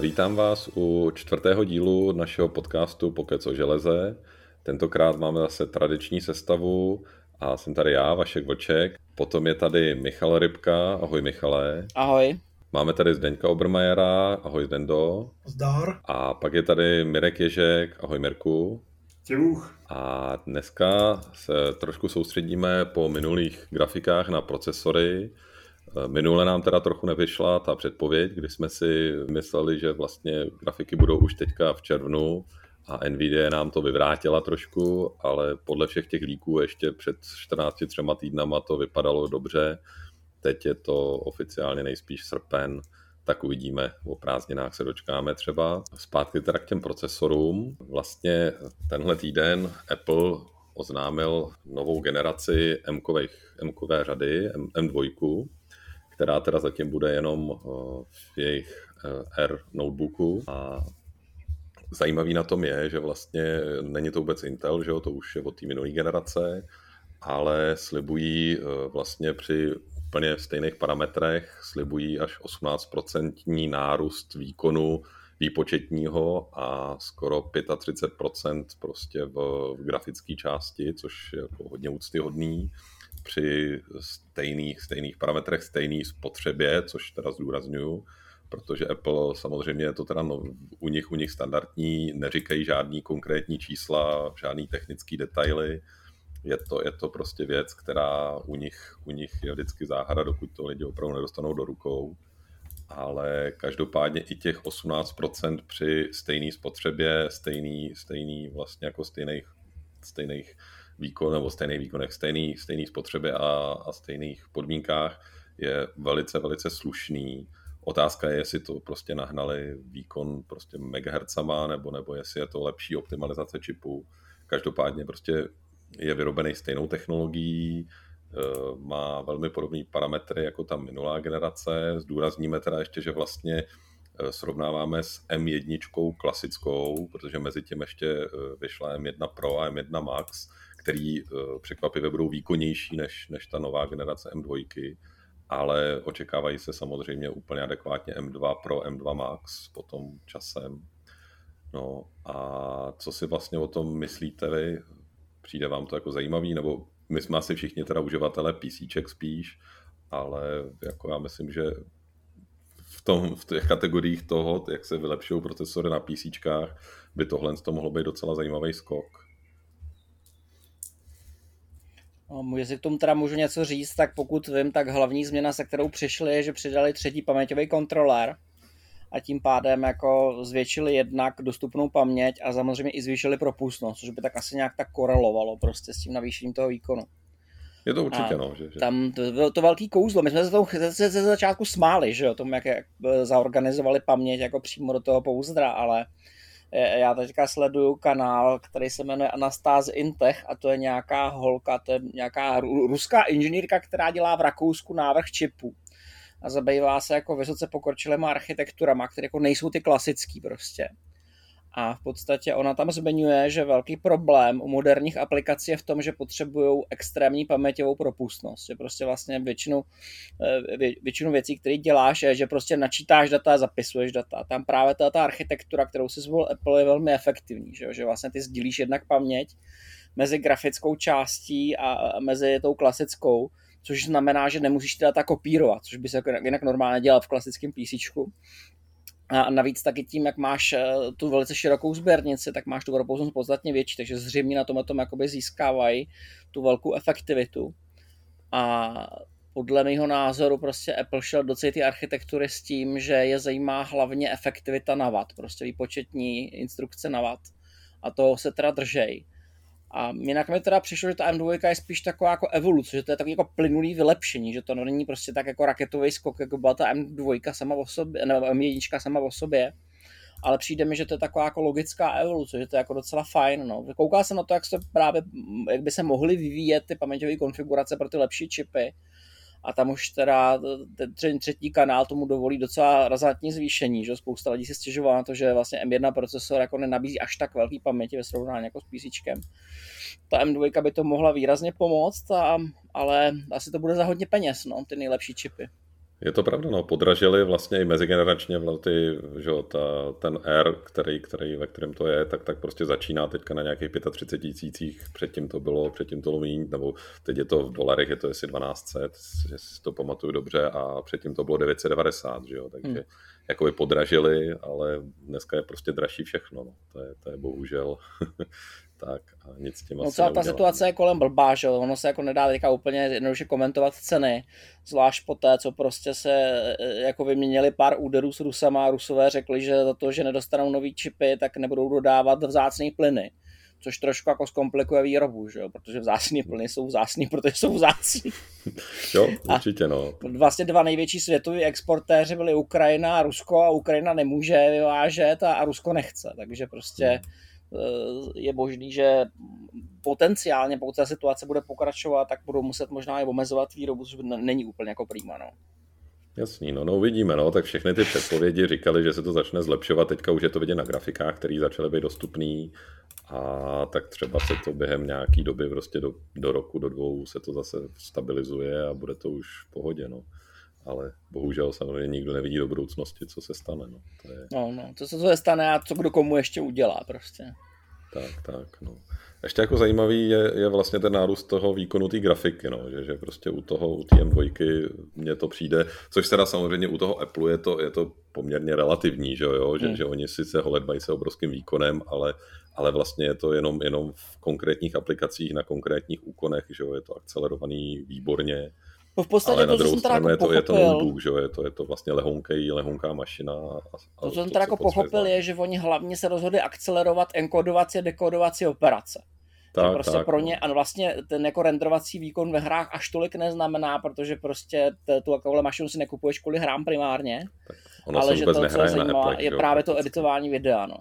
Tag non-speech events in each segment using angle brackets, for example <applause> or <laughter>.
Vítám vás u čtvrtého dílu našeho podcastu Pokec o železe. Tentokrát máme zase tradiční sestavu a jsem tady já, Vašek Vlček. Potom je tady Michal Rybka. Ahoj Michale. Ahoj. Máme tady Zdeňka Obermajera. Ahoj Zdendo. Zdar. A pak je tady Mirek Ježek. Ahoj Mirku. Těluch. A dneska se trošku soustředíme po minulých grafikách na procesory. Minule nám teda trochu nevyšla ta předpověď, kdy jsme si mysleli, že vlastně grafiky budou už teďka v červnu a Nvidia nám to vyvrátila trošku, ale podle všech těch líků ještě před 14 třema týdnama to vypadalo dobře. Teď je to oficiálně nejspíš srpen, tak uvidíme, o prázdninách se dočkáme třeba. Zpátky teda k těm procesorům. Vlastně tenhle týden Apple oznámil novou generaci M-kové řady, M, M2, která teda zatím bude jenom eh, v jejich eh, R notebooku. A zajímavý na tom je, že vlastně není to vůbec Intel, že jo, to už je od té minulé generace, ale slibují eh, vlastně při úplně stejných parametrech, slibují až 18% nárůst výkonu výpočetního a skoro 35% prostě v, v grafické části, což je jako hodně úctyhodný při stejných, stejných parametrech, stejný spotřebě, což teda zdůraznuju, protože Apple samozřejmě je to teda no, u nich, u nich standardní, neříkají žádný konkrétní čísla, žádný technický detaily, je to, je to prostě věc, která u nich, u nich je vždycky záhada, dokud to lidi opravdu nedostanou do rukou. Ale každopádně i těch 18% při stejné spotřebě, stejný, stejný vlastně jako stejných, stejných výkon nebo stejných výkonech, stejný, stejný spotřebě a, a stejných podmínkách je velice, velice slušný. Otázka je, jestli to prostě nahnali výkon prostě megahertzama, nebo, nebo jestli je to lepší optimalizace čipů. Každopádně prostě je vyrobený stejnou technologií, eh, má velmi podobné parametry jako ta minulá generace. Zdůrazníme teda ještě, že vlastně eh, srovnáváme s M1 klasickou, protože mezi tím ještě eh, vyšla M1 Pro a M1 Max, který překvapivě budou výkonnější než, než ta nová generace M2, ale očekávají se samozřejmě úplně adekvátně M2 Pro, M2 Max potom časem. No a co si vlastně o tom myslíte vy? Přijde vám to jako zajímavý, nebo my jsme asi všichni teda uživatelé PC spíš, ale jako já myslím, že v, tom, v těch kategoriích toho, jak se vylepšují procesory na PC, by tohle to mohlo být docela zajímavý skok. No, jestli k tomu teda můžu něco říct, tak pokud vím, tak hlavní změna, se kterou přišli, je, že přidali třetí paměťový kontroler, a tím pádem jako zvětšili jednak dostupnou paměť a samozřejmě i zvýšili propustnost, což by tak asi nějak tak korelovalo prostě s tím navýšením toho výkonu. Je to určitě, a no. Že, že... Tam to bylo to velký kouzlo. My jsme se tomu ze, ze začátku smáli, že jo, tomu, jak, jak zaorganizovali paměť jako přímo do toho pouzdra, ale já teďka sleduju kanál, který se jmenuje Anastáze Intech a to je nějaká holka, to je nějaká ruská inženýrka, která dělá v Rakousku návrh čipů a zabývá se jako vysoce pokročilými architekturama, které jako nejsou ty klasický prostě. A v podstatě ona tam zmiňuje, že velký problém u moderních aplikací je v tom, že potřebují extrémní paměťovou propustnost. Že prostě vlastně většinu, eh, většinu věcí, které děláš, je, že prostě načítáš data a zapisuješ data. Tam právě ta, ta architektura, kterou si zvolil Apple, je velmi efektivní. Že, že vlastně ty sdílíš jednak paměť mezi grafickou částí a mezi tou klasickou což znamená, že nemusíš ty data kopírovat, což by se jinak normálně dělal v klasickém PC. A navíc taky tím, jak máš eh, tu velice širokou sběrnici, tak máš tu propustnost podstatně větší, takže zřejmě na tom tom jakoby získávají tu velkou efektivitu. A podle mého názoru prostě Apple šel do celé ty architektury s tím, že je zajímá hlavně efektivita na watt, prostě výpočetní instrukce na watt. A toho se teda držej. A jinak mi teda přišlo, že ta M2 je spíš taková jako evoluce, že to je takový jako plynulý vylepšení, že to není prostě tak jako raketový skok, jako byla ta M2 sama o sobě, nebo M1 sama o sobě, ale přijde mi, že to je taková jako logická evoluce, že to je jako docela fajn. No. Koukal jsem na to, jak, se právě, jak by se mohly vyvíjet ty paměťové konfigurace pro ty lepší čipy a tam už teda ten třetí kanál tomu dovolí docela razantní zvýšení, že spousta lidí si stěžovala na to, že vlastně M1 procesor jako nenabízí až tak velký paměti ve srovnání jako s PC. Ta M2 by to mohla výrazně pomoct, a, ale asi to bude za hodně peněz, no, ty nejlepší čipy. Je to pravda, no, podražili vlastně i mezigeneračně ty, že ta, ten R, který, který, ve kterém to je, tak, tak prostě začíná teďka na nějakých 35 tisících, předtím to bylo, předtím to bylo nebo teď je to v dolarech, je to jestli 1200, že si to pamatuju dobře, a předtím to bylo 990, že jo, takže hmm. Jako by podražili, ale dneska je prostě dražší všechno, no. to, je, to je bohužel <laughs> tak a nic s tím no, celá ta situace je kolem blbá, že ono se jako nedá teďka úplně jednoduše komentovat ceny, zvlášť po té, co prostě se e, jako vyměnili pár úderů s Rusama a Rusové řekli, že za to, že nedostanou nový čipy, tak nebudou dodávat vzácný plyny což trošku jako zkomplikuje výrobu, že jo? protože vzácný plyny jsou vzácný, <laughs> protože jsou vzácný. jo, určitě no. Vlastně dva největší světoví exportéři byly Ukrajina a Rusko a Ukrajina nemůže vyvážet a, a Rusko nechce, takže prostě hmm je možný, že potenciálně, pokud ta situace bude pokračovat, tak budou muset možná i omezovat výrobu, což není úplně jako prýma. No. Jasný, no, no uvidíme, no, tak všechny ty předpovědi říkali, že se to začne zlepšovat, teďka už je to vidět na grafikách, které začaly být dostupný a tak třeba se to během nějaký doby, prostě do, do roku, do dvou se to zase stabilizuje a bude to už v pohodě, no ale bohužel samozřejmě nikdo nevidí do budoucnosti, co se stane. No, to je... no, no co se to stane a co kdo komu ještě udělá prostě. Tak, tak, no. Ještě jako zajímavý je, je vlastně ten nárůst toho výkonu té grafiky, no, že, že prostě u toho, u té M2 mně to přijde, což teda samozřejmě u toho Apple je to, je to poměrně relativní, že, jo? Že, hmm. že oni sice holedbají se obrovským výkonem, ale, ale vlastně je to jenom, jenom v konkrétních aplikacích na konkrétních úkonech, že jo? je to akcelerovaný výborně No v podstatě Ale to, na druhou stranu jako je, to, je to notebook, že je to, je to vlastně lehonkej, lehonká mašina. A, a to, co jsem teda jako pochopil, je, že oni hlavně se rozhodli akcelerovat enkodovací a dekodovací operace. Tak, že prostě tak. pro ně, a vlastně ten jako renderovací výkon ve hrách až tolik neznamená, protože prostě tu takovou mašinu si nekupuješ kvůli hrám primárně, ale že to, co je zajímavé, je právě to editování videa, no.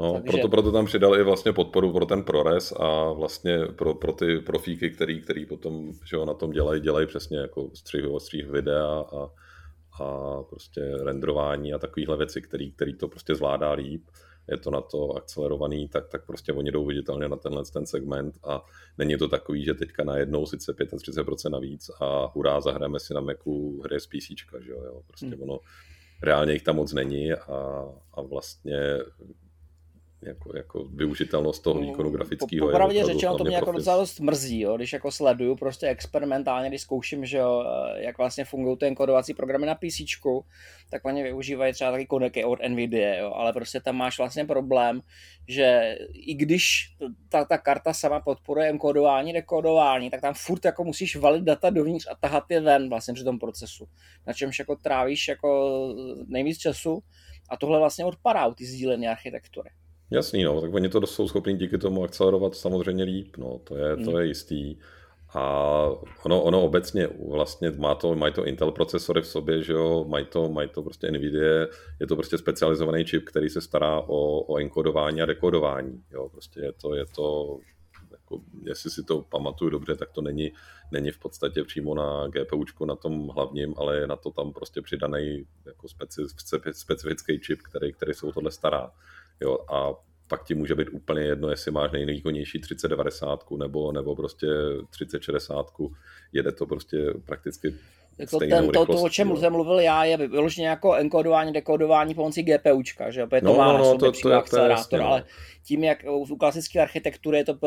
No, Takže... proto, proto tam přidali i vlastně podporu pro ten ProRes a vlastně pro, pro ty profíky, který, který potom že ho na tom dělají, dělají přesně jako střih, střih videa a, a prostě renderování a takovéhle věci, který, který to prostě zvládá líp je to na to akcelerovaný, tak, tak prostě oni jdou viditelně na tenhle ten segment a není to takový, že teďka najednou sice 35% navíc a hurá, zahrajeme si na Macu hry z PC, že jo, prostě hmm. ono reálně jich tam moc není a, a vlastně jako, jako využitelnost toho výkonu grafického. Po, popravdě řečeno, to mě jako docela dost mrzí, jo, když jako sleduju prostě experimentálně, když zkouším, že jo, eh, jak vlastně fungují ty enkodovací programy na PC, tak oni využívají třeba taky kodeky od NVIDIA, jo, ale prostě tam máš vlastně problém, že i když ta, ta karta sama podporuje enkodování, dekodování, tak tam furt jako musíš valit data dovnitř a tahat je ven vlastně při tom procesu, na čemž jako trávíš jako nejvíc času a tohle vlastně odpadá u ty sdílené architektury. Jasný, no, tak oni to jsou schopni díky tomu akcelerovat samozřejmě líp, no, to je, to hmm. je jistý. A ono, ono obecně vlastně má to, mají to Intel procesory v sobě, že jo, mají to, mají to prostě NVIDIA, je to prostě specializovaný čip, který se stará o, o enkodování a dekodování, jo, prostě je to, je to jako, jestli si to pamatuju dobře, tak to není, není v podstatě přímo na GPUčku na tom hlavním, ale je na to tam prostě přidaný jako specifický čip, který, který se o tohle stará. Jo, a pak ti může být úplně jedno, jestli máš nejvýkonnější 3090 nebo, nebo prostě 3060. Jede to prostě prakticky jako ten, to, to, o čem jsem mluvil já, je vyloženě jako enkodování, dekodování pomocí GPUčka, že opět to no, má no, na sobě to, to, akcelerátor, to jasně, ale tím, jak u klasické architektury je to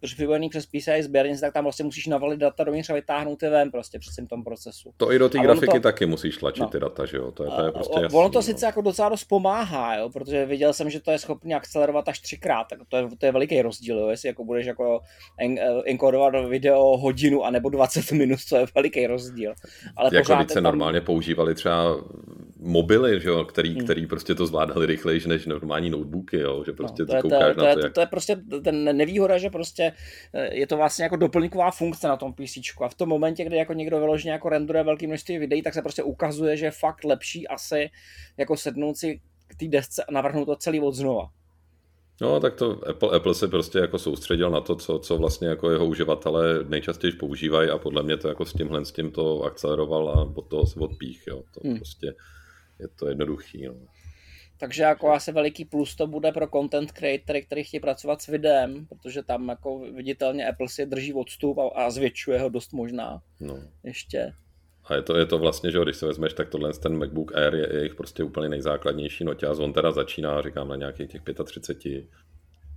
připojený přes PCI sběrnice, tak tam vlastně musíš navalit data dovnitř a vytáhnout je ven prostě při tom procesu. To i do té grafiky to, taky musíš tlačit no. ty data, že jo, to je, to je prostě jasný, Ono to no. sice jako docela dost pomáhá, jo, protože viděl jsem, že to je schopné akcelerovat až třikrát, tak to je, to je veliký rozdíl, jo, jestli jako budeš jako enkodovat video hodinu anebo 20 minut, to je veliký rozdíl. Ale jako pořád se tam... normálně používali třeba mobily, že jo, který, hmm. který prostě to zvládali rychleji než normální notebooky, jo, že prostě no, to, je, to, je, to, je, jak... to je prostě ten nevýhoda, že prostě eh, je to vlastně jako doplňková funkce na tom PC. A v tom momentě, kdy jako někdo vyloženě jako renduje velké množství videí, tak se prostě ukazuje, že je fakt lepší asi jako sednout si k té desce a navrhnout to celý od znova. No, tak to Apple, Apple se prostě jako soustředil na to, co, co vlastně jako jeho uživatelé nejčastěji používají a podle mě to jako s tímhle s tím to akceleroval a od toho se odpích, jo. To hmm. prostě je to jednoduchý, no. Takže jako asi veliký plus to bude pro content creatory, který chtějí pracovat s videem, protože tam jako viditelně Apple si drží odstup a, a zvětšuje ho dost možná. No. Ještě. A je to, je to vlastně, že když se vezmeš, tak tohle ten MacBook Air je jejich prostě úplně nejzákladnější noťaz. On teda začíná, říkám, na nějakých těch 35,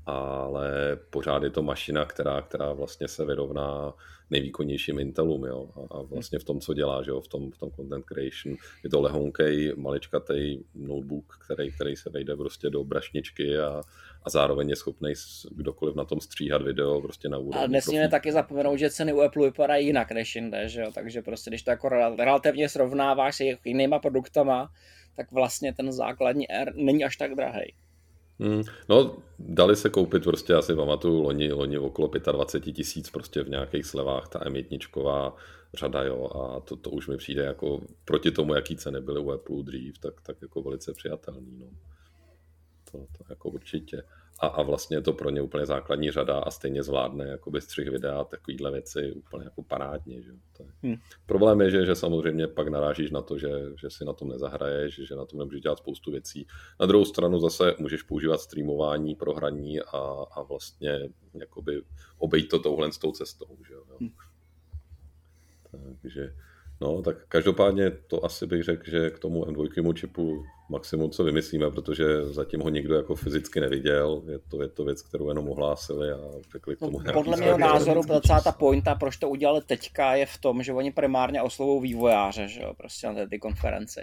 ale pořád je to mašina, která, která vlastně se vyrovná nejvýkonnějším Intelům, jo, a, a vlastně v tom, co dělá, že jo, v tom, v tom content creation, je to lehonkej, maličkatej notebook, který, který se vejde prostě do brašničky a, a zároveň je schopný kdokoliv na tom stříhat video prostě na úrovni. A nesmíme taky zapomenout, že ceny u Apple vypadají jinak než jinde, že jo? takže prostě když to jako relativně srovnáváš s jinýma produktama, tak vlastně ten základní R není až tak drahý. Hmm, no, dali se koupit prostě, asi pamatuju, loni, loni okolo 25 tisíc prostě v nějakých slevách, ta M1 řada, jo, a to, to už mi přijde jako proti tomu, jaký ceny byly u Apple dřív, tak, tak jako velice přijatelný, no. To, to jako určitě a, a vlastně je to pro ně úplně základní řada a stejně zvládne jakoby střih videa takovýhle věci úplně jako parádně. Že? To je. Hmm. Problém je, že, že samozřejmě pak narážíš na to, že, že si na tom nezahraješ, že na tom nemůžeš dělat spoustu věcí. Na druhou stranu zase můžeš používat streamování pro hraní a, a vlastně jakoby obejít to touhle s tou cestou. Že? Hmm. Takže No, tak každopádně to asi bych řekl, že k tomu M2 čipu maximum, co vymyslíme, protože zatím ho nikdo jako fyzicky neviděl. Je to, je to věc, kterou jenom ohlásili a řekli k tomu no, Podle mého názoru celá ta pointa, proč to udělali teďka, je v tom, že oni primárně oslovou vývojáře, že jo, prostě na té konferenci.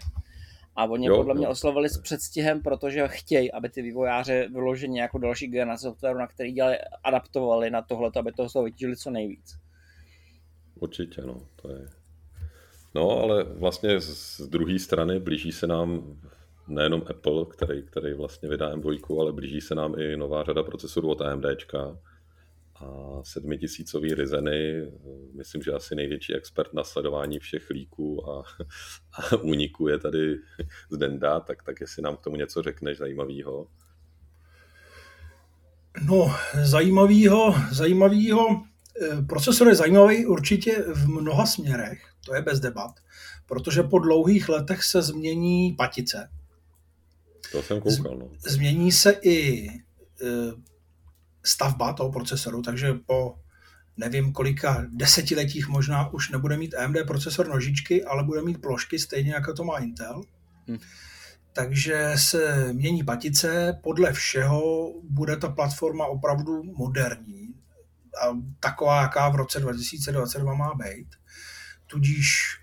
A oni jo, podle mě jo. oslovili s předstihem, protože chtějí, aby ty vývojáře vyloženě jako další generace softwaru, na který dělali, adaptovali na tohle, aby toho vytížili co nejvíc. Určitě, no, to je, No, ale vlastně z druhé strany blíží se nám nejenom Apple, který, který vlastně vydá M2, ale blíží se nám i nová řada procesorů od AMD a sedmitisícový Ryzeny, myslím, že asi největší expert na sledování všech líků a, <laughs> a úniků je tady z Denda, tak, tak jestli nám k tomu něco řekneš zajímavého. No, zajímavého, zajímavého. Eh, procesor je zajímavý určitě v mnoha směrech to je bez debat, protože po dlouhých letech se změní patice. To jsem koukal, no. Změní se i e, stavba toho procesoru, takže po nevím kolika desetiletích možná už nebude mít AMD procesor nožičky, ale bude mít plošky stejně jako to má Intel. Hm. Takže se mění patice, podle všeho bude ta platforma opravdu moderní, a taková, jaká v roce 2022 má být tudíž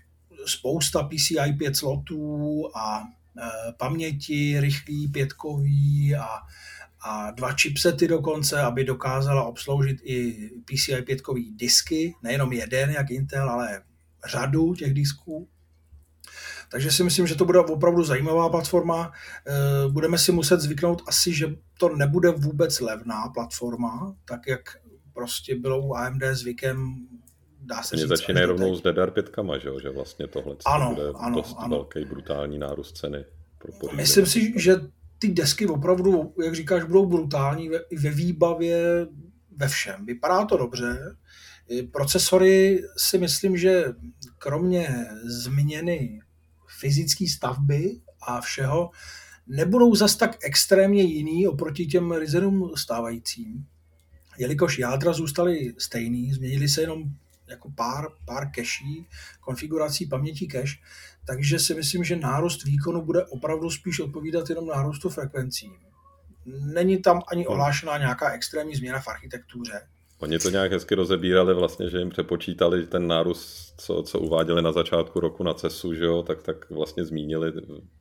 spousta PCI 5 slotů a e, paměti rychlý pětkový a, a dva chipsety dokonce, aby dokázala obsloužit i PCI 5 disky, nejenom jeden jak Intel, ale řadu těch disků. Takže si myslím, že to bude opravdu zajímavá platforma. E, budeme si muset zvyknout asi, že to nebude vůbec levná platforma, tak jak prostě bylo u AMD zvykem dá se Oni říct. začínají rovnou s DDR5, že, že vlastně tohle ano, bude ano, dost ano. velký brutální nárůst ceny. Pro Myslím si, že ty desky opravdu, jak říkáš, budou brutální ve, ve výbavě, ve všem. Vypadá to dobře. Procesory si myslím, že kromě změny fyzické stavby a všeho, nebudou zas tak extrémně jiný oproti těm Ryzenům stávajícím. Jelikož jádra zůstaly stejný, změnily se jenom jako pár, pár keší, konfigurací paměti cache, takže si myslím, že nárůst výkonu bude opravdu spíš odpovídat jenom nárůstu frekvencí. Není tam ani no. ohlášená nějaká extrémní změna v architektuře. Oni to nějak hezky rozebírali vlastně, že jim přepočítali ten nárůst, co, co uváděli na začátku roku na CESu, že jo, tak, tak vlastně zmínili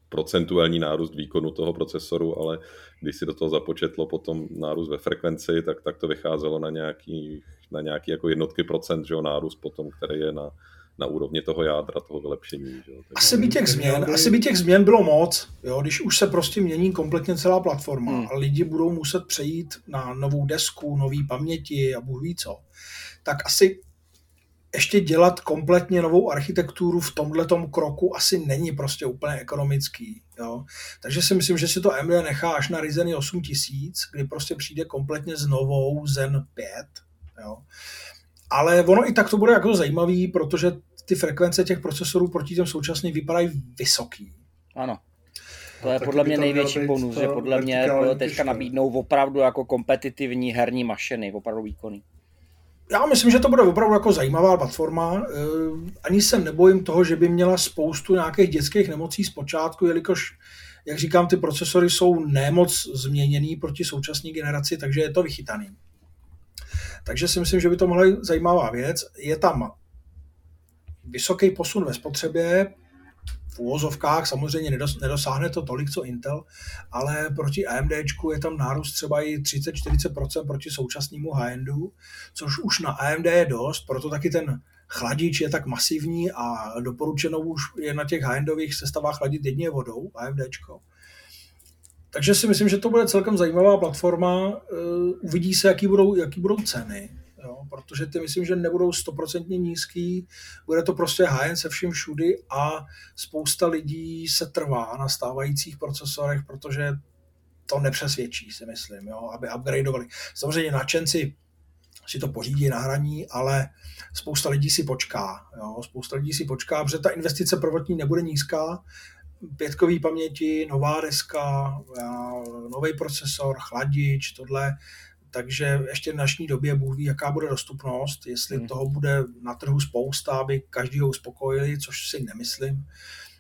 procentuální nárůst výkonu toho procesoru, ale když si do toho započetlo potom nárůst ve frekvenci, tak, tak to vycházelo na nějaký, na nějaký jako jednotky procent, že jo, nárůst potom, který je na, na úrovni toho jádra, toho vylepšení. Že jo. Asi, by těch změn, asi by těch změn bylo moc, jo, když už se prostě mění kompletně celá platforma hmm. a lidi budou muset přejít na novou desku, nový paměti a bůh ví co, tak asi ještě dělat kompletně novou architekturu v tomhletom kroku asi není prostě úplně ekonomický. Jo? Takže si myslím, že si to AMD nechá až na Ryzen 8000, kdy prostě přijde kompletně s novou Zen 5. Jo? Ale ono i tak to bude jako zajímavý, protože ty frekvence těch procesorů proti těm současným vypadají vysoký. Ano. To je podle mě největší bonus, že podle mě teďka nabídnou opravdu jako kompetitivní herní mašiny, opravdu výkony. já myslím, že to bude opravdu jako zajímavá platforma. Eh, ani se nebojím toho, že by měla spoustu nějakých dětských nemocí zpočátku, jelikož, jak říkám, ty procesory jsou nemoc změněný proti současné generaci, takže je to vychytaný. Takže si myslím, že by to mohla být zajímavá věc. Je tam vysoký posun ve spotřebě, v úvozovkách samozřejmě nedosáhne to tolik, co Intel, ale proti AMD je tam nárůst třeba i 30-40% proti současnému high-endu, což už na AMD je dost, proto taky ten chladič je tak masivní a doporučeno už je na těch high-endových sestavách chladit jedně vodou, AMD. Takže si myslím, že to bude celkem zajímavá platforma. Eh, uvidí se, jaký budou, jaký budou ceny jo, protože ty myslím, že nebudou stoprocentně nízký, bude to prostě high se vším všudy a spousta lidí se trvá na stávajících procesorech, protože to nepřesvědčí, si myslím, jo, aby upgradeovali. Samozřejmě nadšenci si to pořídí na hraní, ale spousta lidí si počká. Jo. Spousta lidí si počká, protože ta investice prvotní nebude nízká, pětkový paměti, nová deska, nový procesor, chladič, tohle takže ještě v dnešní době Bůh ví, jaká bude dostupnost, jestli hmm. toho bude na trhu spousta, aby každý ho uspokojili, což si nemyslím.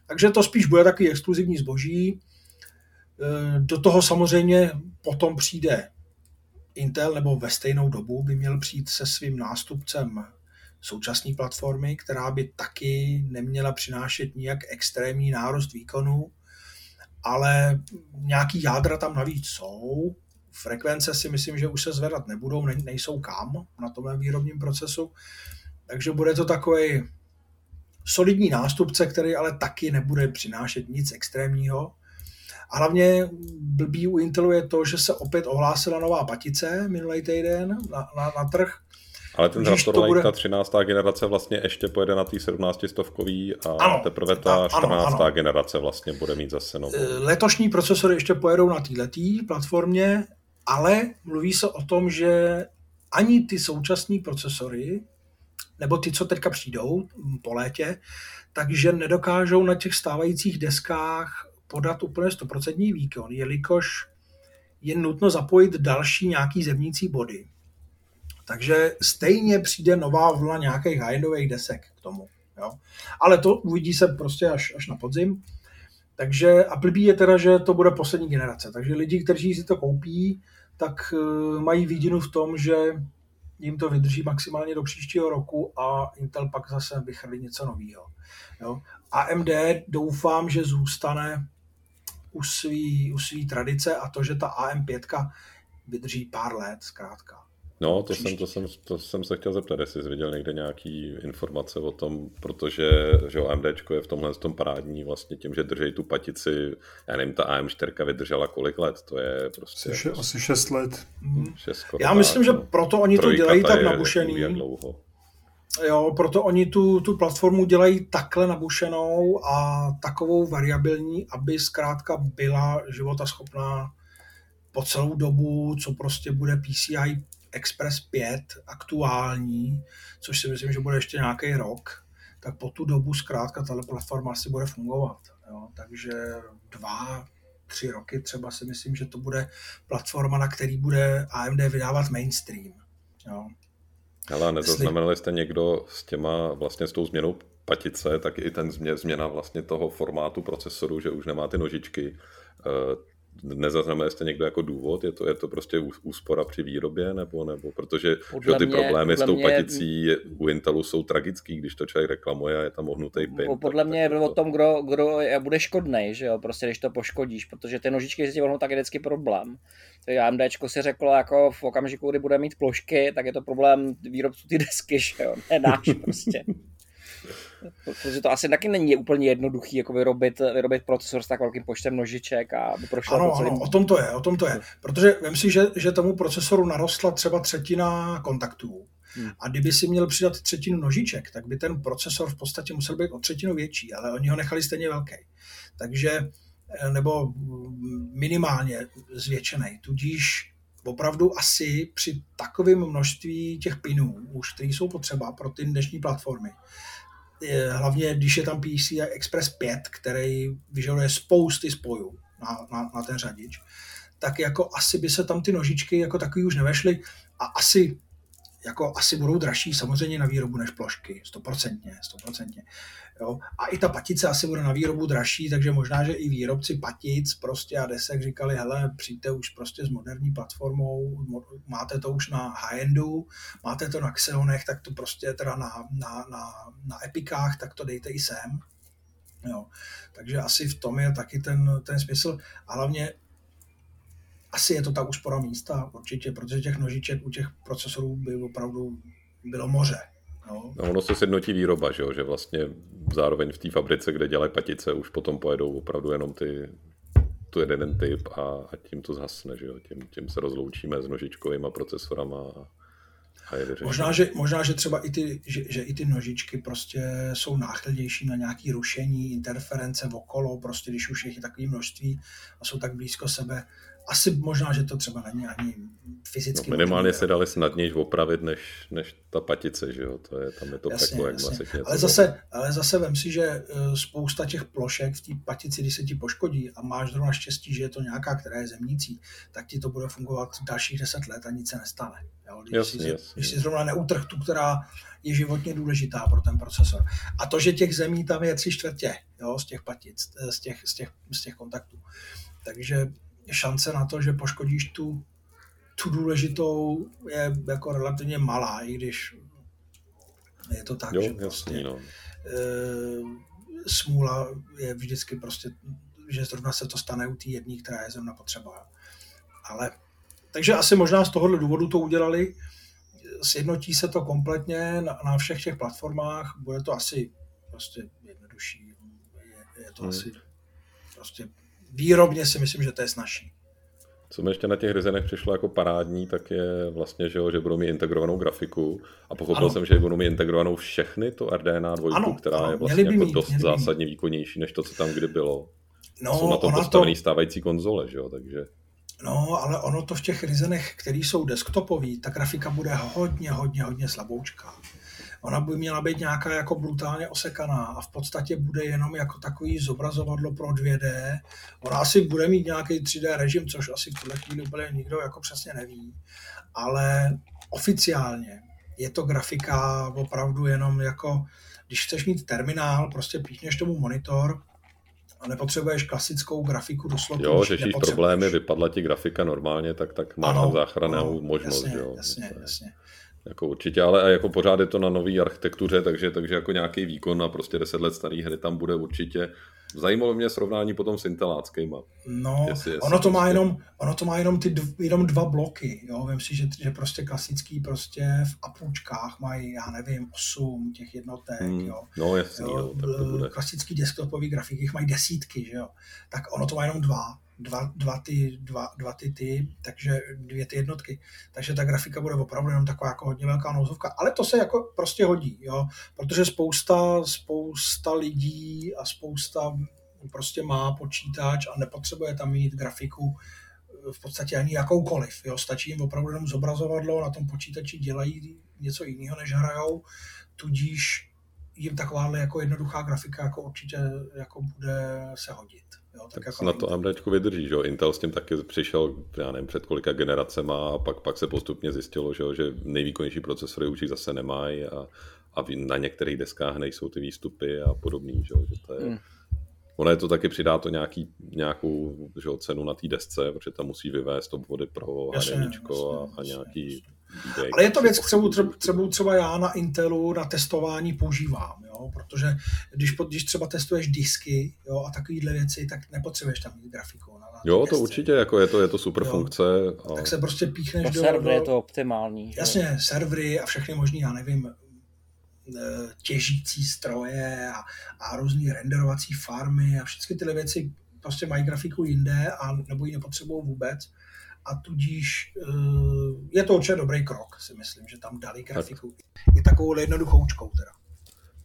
Takže to spíš bude takový exkluzivní zboží. E, do toho samozřejmě potom přijde Intel, nebo ve stejnou dobu by měl přijít se svým nástupcem současné platformy, která by taky neměla přinášet nijak extrémní nárost výkonu, ale nějaký jádra tam navíc jsou, Frekvence si myslím, že už se zvedat nebudou, ne, nejsou kam na tomhle výrobním procesu, takže bude to takový solidní nástupce, který ale taky nebude přinášet nic extrémního. A hlavně blbý u Intelu je to, že se opět ohlásila nová patice minulý týden na, na, na trh. Ale ten Raptor Lake, bude... ta 13. generace vlastně ještě pojede na té 17 stovkový a ano, teprve ta 14. Ano, ano. generace vlastně bude mít zase novou. Letošní procesory ještě pojedou na této platformě ale mluví se o tom, že ani ty současné procesory, nebo ty, co teďka přijdou po létě, takže nedokážou na těch stávajících deskách podat úplně 100% výkon, jelikož je nutno zapojit další nějaký zemnící body. Takže stejně přijde nová vlna nějakých high desek k tomu. Jo? Ale to uvidí se prostě až, až na podzim. Takže a blbý je teda, že to bude poslední generace. Takže lidi, kteří si to koupí, tak eh, mají vidinu v tom, že jim to vydrží maximálně do příštího roku a Intel pak zase vychrlí něco nového. Jo. AMD doufám, že zůstane u svý, u svý tradice a to, že ta AM5 vydrží pár let zkrátka. No, to jsem, to, jsem, to jsem se chtěl zeptat, jestli jsi viděl někde nějaký informace o tom, protože že AMD je v tomhle tom parádní vlastně tím, že drží tu patici, já nevím, ta AM4 vydržela kolik let, to je prostě... Asi, jako, asi 6 let. Mhm. Šest, já myslím, že no. proto oni to dělají tak nabušený. Dlouho. Jo, proto oni tu, tu platformu dělají takhle nabušenou a takovou variabilní, aby zkrátka byla životaschopná po celou dobu, co prostě bude PCI Express 5 aktuální, což si myslím, že bude ještě nějaký rok, tak po tu dobu zkrátka tato platforma asi bude fungovat. Jo? Takže dva, tři roky třeba si myslím, že to bude platforma, na který bude AMD vydávat mainstream. Jo? Ale nezaznamenali jste někdo s těma, vlastně s tou změnou patice, tak i ten změna vlastně toho formátu procesoru, že už nemá ty nožičky, eh, nezaznamenali jste někdo jako důvod? Je to, je to prostě úspora při výrobě? Nebo, nebo protože že ty mě, problémy s tou mě, paticí u Intelu jsou tragický, když to člověk reklamuje a je tam ohnutý pin. Podle tak, mě je to o tom, kdo, kdo bude škodný, že jo, prostě když to poškodíš, protože ty nožičky, když si ohnou, tak je vždycky problém. AMD si řeklo, jako v okamžiku, kdy bude mít plošky, tak je to problém výrobců ty desky, že jo, <laughs> ne náš prostě. Protože to asi taky není úplně jednoduchý jako vyrobit, vyrobit procesor s tak velkým počtem nožiček a aby prošel ano, celým... ano, o tom to je, o tom to je. Protože vím si, že, že tomu procesoru narostla třeba třetina kontaktů. Hmm. A kdyby si měl přidat třetinu nožiček, tak by ten procesor v podstatě musel být o třetinu větší, ale oni ho nechali stejně velký. Takže, eh, nebo minimálně zvětšený. Tudíž opravdu asi při takovém množství těch pinů, už které jsou potřeba pro ty dnešní platformy, hlavně když je tam PCI Express 5, který vyžaduje spousty spojů na, na, na ten řadič, tak jako asi by se tam ty nožičky jako takový už nevešly a asi jako asi budou dražší samozřejmě na výrobu než plošky, stoprocentně, stoprocentně. Jo? A i ta patice asi bude na výrobu dražší, takže možná, že i výrobci patic prostě a desek říkali, hele, přijďte už prostě s moderní platformou, máte to už na high-endu, máte to na Xeonech, tak to prostě teda na, na, na, na Epikách, tak to dejte i sem. Jo. Takže asi v tom je taky ten, ten smysl. A hlavně asi je to ta úspora místa, určitě, protože těch nožiček u těch procesorů by opravdu bylo moře. No. no ono se sjednotí výroba, že, jo? že vlastně zároveň v té fabrice, kde dělají patice, už potom pojedou opravdu jenom ty, tu jeden typ a, a tím to zhasne, že jo? Tím, tím se rozloučíme s nožičkovými procesorama a, Možná že, možná, že třeba i ty, že, že i ty nožičky prostě jsou náchylnější na nějaké rušení, interference okolo, prostě když už je takové množství a jsou tak blízko sebe, asi možná, že to třeba není ani fyzicky. No, minimálně se dali snadněji opravit, než, než ta patice, že jo, to je, tam je to jasně, peklo, jak jasně. ale zase, ale zase vem si, že eh, spousta těch plošek v té patici, když se ti poškodí a máš zrovna štěstí, že je to nějaká, která je zemnící, tak ti to bude fungovat dalších deset let a nic se nestane. Jo? Když, jasně, si, jasně. když si zrovna neutrh tu, která je životně důležitá pro ten procesor. A to, že těch zemí tam je tři čtvrtě jo, z těch patic, eh, z těch, z těch, z těch kontaktů. Takže šance na to, že poškodíš tu, tu důležitou, je jako relativně malá, i když je to tak, jo, že prostě no. e, smůla je vždycky prostě, že zrovna se to stane u té jedné, která je zrovna potřeba. Ale takže asi možná z tohohle důvodu to udělali, sjednotí se to kompletně na, na všech těch platformách, bude to asi prostě jednodušší, je, je to hmm. asi prostě výrobně si myslím, že to je snažší. Co mi ještě na těch Ryzenech přišlo jako parádní, tak je vlastně, že, jo, že budou mít integrovanou grafiku a pochopil ano. jsem, že budou mít integrovanou všechny tu RDNA 2, ano, která ano, je vlastně jako mít, dost zásadně mít. výkonnější než to, co tam kdy bylo. No, jsou na to postavený to... stávající konzole, že jo, takže... No, ale ono to v těch Ryzenech, který jsou desktopový, ta grafika bude hodně, hodně, hodně slaboučká ona by měla být nějaká jako brutálně osekaná a v podstatě bude jenom jako takový zobrazovadlo pro 2D. Ona asi bude mít nějaký 3D režim, což asi v tuhle chvíli úplně nikdo jako přesně neví, ale oficiálně je to grafika opravdu jenom jako, když chceš mít terminál, prostě píchneš tomu monitor, a nepotřebuješ klasickou grafiku do slotu. Jo, řešíš problémy, vypadla ti grafika normálně, tak, tak máš ano, tam záchrannou možnost. Jasně, jo. jasně, jasně. Jako určitě, ale jako pořád je to na nový architektuře, takže, takže jako nějaký výkon na prostě 10 let starý hry tam bude určitě. Zajímalo mě srovnání potom s inteláckýma. No, jestli, jestli ono, to má prostě... jenom, ono to má jenom ty dv, jenom dva bloky. Jo? Vím si, že, že prostě klasický prostě v apůčkách mají, já nevím, 8 těch jednotek. Hmm. Jo? No jasný, jo? Jo, tak to bude. Klasický desktopový grafiky mají desítky, že jo? Tak ono to má jenom dva dva, dva, ty, dva, dva ty ty, takže dvě ty jednotky. Takže ta grafika bude opravdu jenom taková jako hodně velká nouzovka. Ale to se jako prostě hodí, jo? protože spousta, spousta lidí a spousta prostě má počítač a nepotřebuje tam mít grafiku v podstatě ani jakoukoliv. Jo? Stačí jim opravdu jenom zobrazovadlo, na tom počítači dělají něco jiného, než hrajou, tudíž jim takováhle jako jednoduchá grafika jako určitě jako bude se hodit. Jo, tak, tak jako na to AMD vydrží, že jo? Intel s tím taky přišel, já nevím, před kolika generacema a pak, pak se postupně zjistilo, že, jo, že nejvýkonnější procesory už žich zase nemají a, a na některých deskách nejsou ty výstupy a podobný, že, jo? že to je... Hmm. Ono je to taky přidá to nějaký, nějakou že jo, cenu na té desce, protože tam musí vyvést obvody pro HDMIčko a, a nějaký jasně. Ale je to věc, kterou třeba, třeba, třeba já na Intelu na testování používám, jo? protože když, když třeba testuješ disky jo, a takovéhle věci, tak nepotřebuješ tam mít grafiku. Na, na jo, to určitě, jako je to, je to super jo. funkce. A... Tak se prostě píchneš do... servery je to optimální. Jasně, jo. servery a všechny možný, já nevím, e, těžící stroje a, a různé renderovací farmy a všechny tyhle věci prostě mají grafiku jinde a nebo ji nepotřebují vůbec a tudíž eh, je to určitě dobrý krok, si myslím, že tam dali grafiku. Tak. I takovou jednoduchoučkou teda.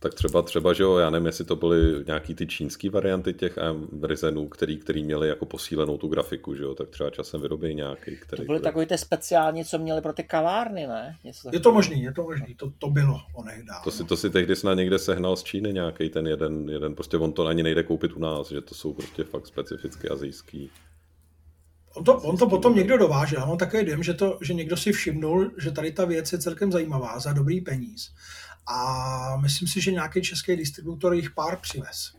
Tak třeba, třeba, že jo, já nevím, jestli to byly nějaký ty čínský varianty těch Ryzenů, který, který měli jako posílenou tu grafiku, že jo, tak třeba časem vyrobí nějaký, který... To byly který... takový ty speciální, co měli pro ty kavárny, ne? Něco je to možný, je to možný, to, to bylo onech dávno. To si, to si tehdy snad někde sehnal z Číny nějaký ten jeden, jeden, prostě on to ani nejde koupit u nás, že to jsou prostě fakt specificky azijský On to, on to potom někdo dovážel. Já mám takový dojem, že, to, že někdo si všimnul, že tady ta věc je celkem zajímavá za dobrý peníz. A myslím si, že nějaký český distributor jich pár přivez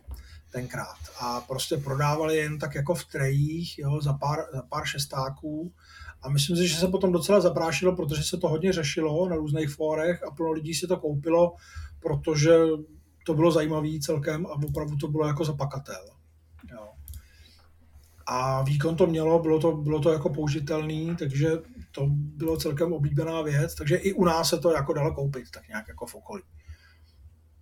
tenkrát. A prostě prodávali jen tak jako v trejích, jo, za pár, za pár šestáků. A myslím si, že se potom docela zaprášilo, protože se to hodně řešilo na různých fórech a plno lidí si to koupilo, protože to bylo zajímavý celkem a opravdu to bylo jako zapakatel. A výkon to mělo, bylo to, bylo to jako použitelný, takže to bylo celkem oblíbená věc, takže i u nás se to jako dalo koupit, tak nějak jako v okolí.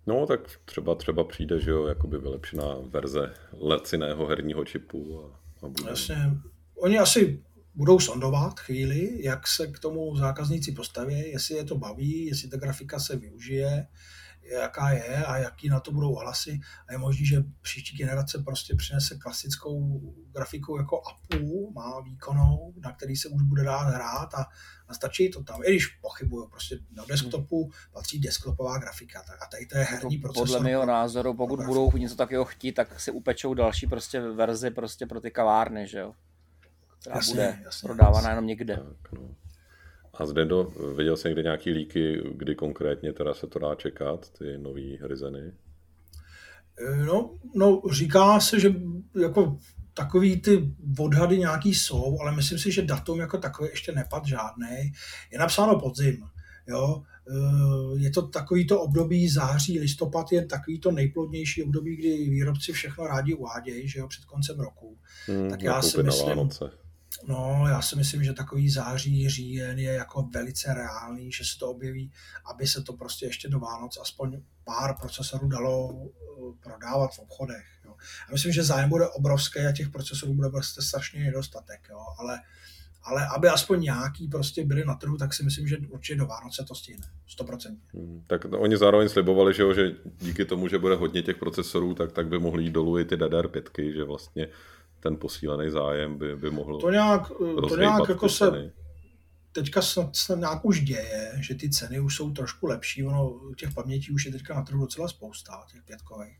No, tak třeba třeba přijde, že jo, jakoby vylepšená verze leciného herního čipu. A, a bude... Jasně. Oni asi budou sondovat chvíli, jak se k tomu zákazníci postaví, jestli je to baví, jestli ta grafika se využije, jaká je a jaký na to budou hlasy. A je možné, že příští generace prostě přinese klasickou grafiku jako APU, má výkonou, na který se už bude dát hrát a, a stačí to tam. I když pochybuju, prostě na desktopu patří desktopová grafika a tady to je herní procesor. Podle mého názoru, pokud budou něco takového chtít, tak si upečou další prostě verzi prostě pro ty kavárny, že jo? Která jasně, bude jasně, prodávána jasně. jenom někde. Tak, no. A zde do, viděl jsem někde nějaký líky, kdy konkrétně teda se to dá čekat, ty nový Ryzeny? Eh, no, no, říká se, že jako takový ty odhady nějaký jsou, ale myslím si, že datum jako takový ještě nepad žádný. Je napsáno podzim, jo. Eh, je to takový to období září, listopad je takový to nejplodnější období, kdy výrobci všechno rádi uvádějí, že jo, před koncem roku. Hmm, tak já si myslím, No, já si myslím, že takový září, říjen je jako velice reálný, že se to objeví, aby se to prostě ještě do Vánoc aspoň pár procesorů dalo eh, prodávat v obchodech. Jo. Já myslím, že zájem bude obrovský a těch procesorů bude prostě strašně nedostatek, jo. ale ale aby aspoň nějaký prostě byli na trhu, tak si myslím, že určitě do Vánoce to stihne, 100%. Hmm, tak oni zároveň slibovali, že, jo, že díky tomu, že bude hodně těch procesorů, tak, tak by mohli jít dolů i ty DDR5, že vlastně ten posílený zájem by, by mohl To nějak, to nějak jako se teďka snad, snad nějak už děje, že ty ceny už jsou trošku lepší, ono těch pamětí už je teďka na trhu docela spousta, těch pětkových,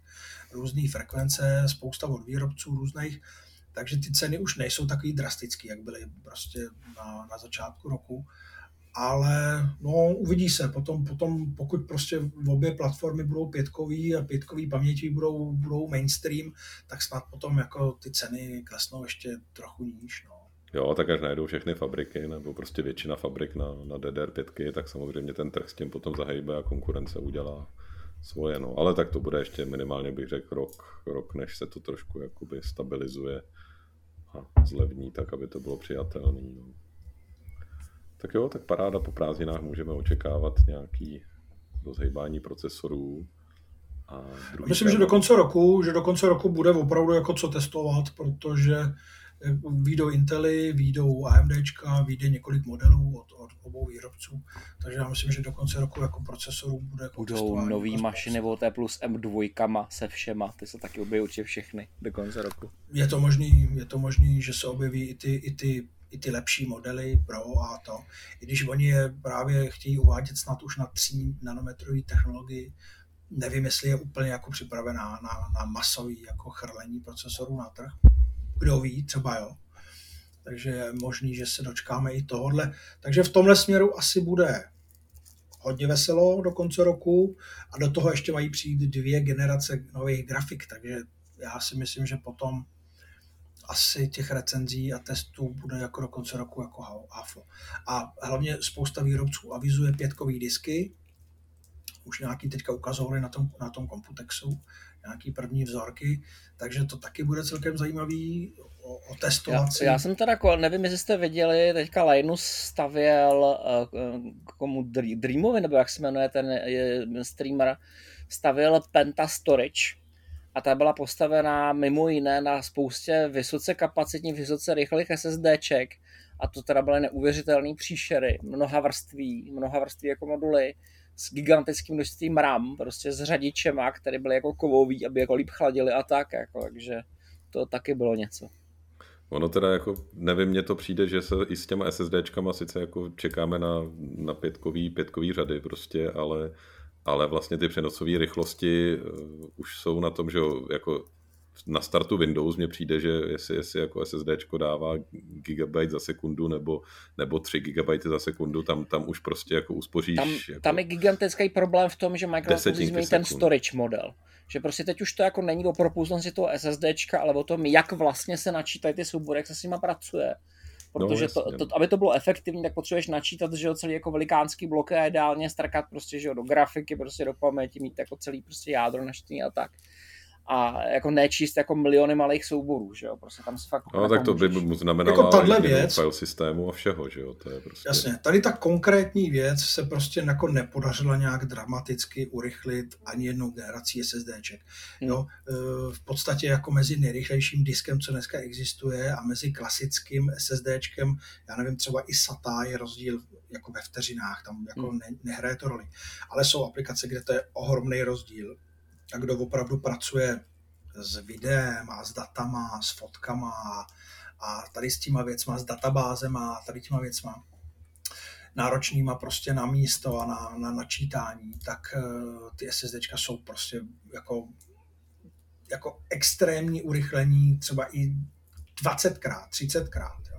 různé frekvence, spousta od výrobců různých, takže ty ceny už nejsou takový drastický, jak byly prostě na, na začátku roku ale no, uvidí se. Potom, potom, pokud prostě v obě platformy budou pětkový a pětkový paměti budou, budou mainstream, tak snad potom jako ty ceny klesnou ještě trochu níž. No. Jo, tak až najdou všechny fabriky, nebo prostě většina fabrik na, na DDR5, tak samozřejmě ten trh s tím potom zahejbe a konkurence udělá svoje. No. Ale tak to bude ještě minimálně, bych řekl, rok, rok než se to trošku jakoby stabilizuje a zlevní, tak aby to bylo přijatelné. No. Tak jo, tak paráda po prázdninách můžeme očekávat nějaký rozhejbání procesorů. A Myslím, téma... že do konce roku, že do konce roku bude opravdu jako co testovat, protože výjdou Intely, výjdou AMDčka, vyjde několik modelů od, od obou výrobců, takže já myslím, že do konce roku jako procesorů bude jako Budou nový mašiny od T plus M2 se všema, ty se taky objeví určitě všechny do konce roku. Je to možný, je to možný, že se objeví i ty, i ty i ty lepší modely Pro a to. I když oni je právě chtějí uvádět snad už na 3 nanometrové technologii, nevím, jestli je úplně jako připravená na, na masový jako chrlení procesorů na trh. Kdo ví, třeba jo. Takže je možný, že se dočkáme i tohohle. Takže v tomhle směru asi bude hodně veselo do konce roku a do toho ještě mají přijít dvě generace nových grafik, takže já si myslím, že potom asi těch recenzí a testů bude jako do konce roku jako hafo. A hlavně spousta výrobců avizuje pětkový disky, už nějaký teďka ukazovali na tom, na tom Computexu, nějaký první vzorky, takže to taky bude celkem zajímavý otestovat já, já jsem teda, nevím, jestli jste viděli, teďka Linus stavěl uh, komu Dreamovi, nebo jak se jmenuje ten streamer, stavěl Penta Storage, a ta byla postavená mimo jiné na spoustě vysoce kapacitních, vysoce rychlých SSDček a to teda byly neuvěřitelné příšery, mnoha vrství, mnoha vrství jako moduly s gigantickým množstvím RAM, prostě s řadičema, které byly jako kovový, aby jako líp chladili a tak, jako, takže to taky bylo něco. Ono teda jako, nevím, mně to přijde, že se i s těma SSDčkama sice jako čekáme na, na pětkový, pětkový řady prostě, ale ale vlastně ty přenosové rychlosti uh, už jsou na tom, že jako na startu Windows mně přijde, že jestli, jestli jako SSD dává gigabyte za sekundu nebo, nebo 3 gigabyte za sekundu, tam, tam už prostě jako uspoříš. Tam, jako tam je gigantický problém v tom, že Microsoft změní ten storage model. Že prostě teď už to jako není o propustnosti toho SSDčka, ale o tom, jak vlastně se načítají ty soubory, jak se s nimi pracuje. Protože no, to, to, aby to bylo efektivní, tak potřebuješ načítat, že jo, celý jako velikánský blok a ideálně strkat prostě, že jo, do grafiky, prostě do paměti, mít jako celý prostě jádro naštění a tak a jako nečíst jako miliony malých souborů, že jo, prostě tam se fakt... No tak to by mu znamenalo jako tahle věc, file systému a všeho, že jo, to je prostě... Jasně, tady ta konkrétní věc se prostě jako nepodařila nějak dramaticky urychlit ani jednou generací SSDček. Hmm. Jo, e, v podstatě jako mezi nejrychlejším diskem, co dneska existuje a mezi klasickým SSDčkem, já nevím, třeba i SATA je rozdíl jako ve vteřinách, tam jako hmm. ne, nehraje to roli. Ale jsou aplikace, kde to je ohromný rozdíl a kdo opravdu pracuje s videem a s datama, s fotkama a tady s těma věcma, s databázema a tady těma věcma náročnýma prostě na místo a na, na načítání, tak eh, ty SSDčka jsou prostě jako, jako extrémní urychlení třeba i 20krát, 30krát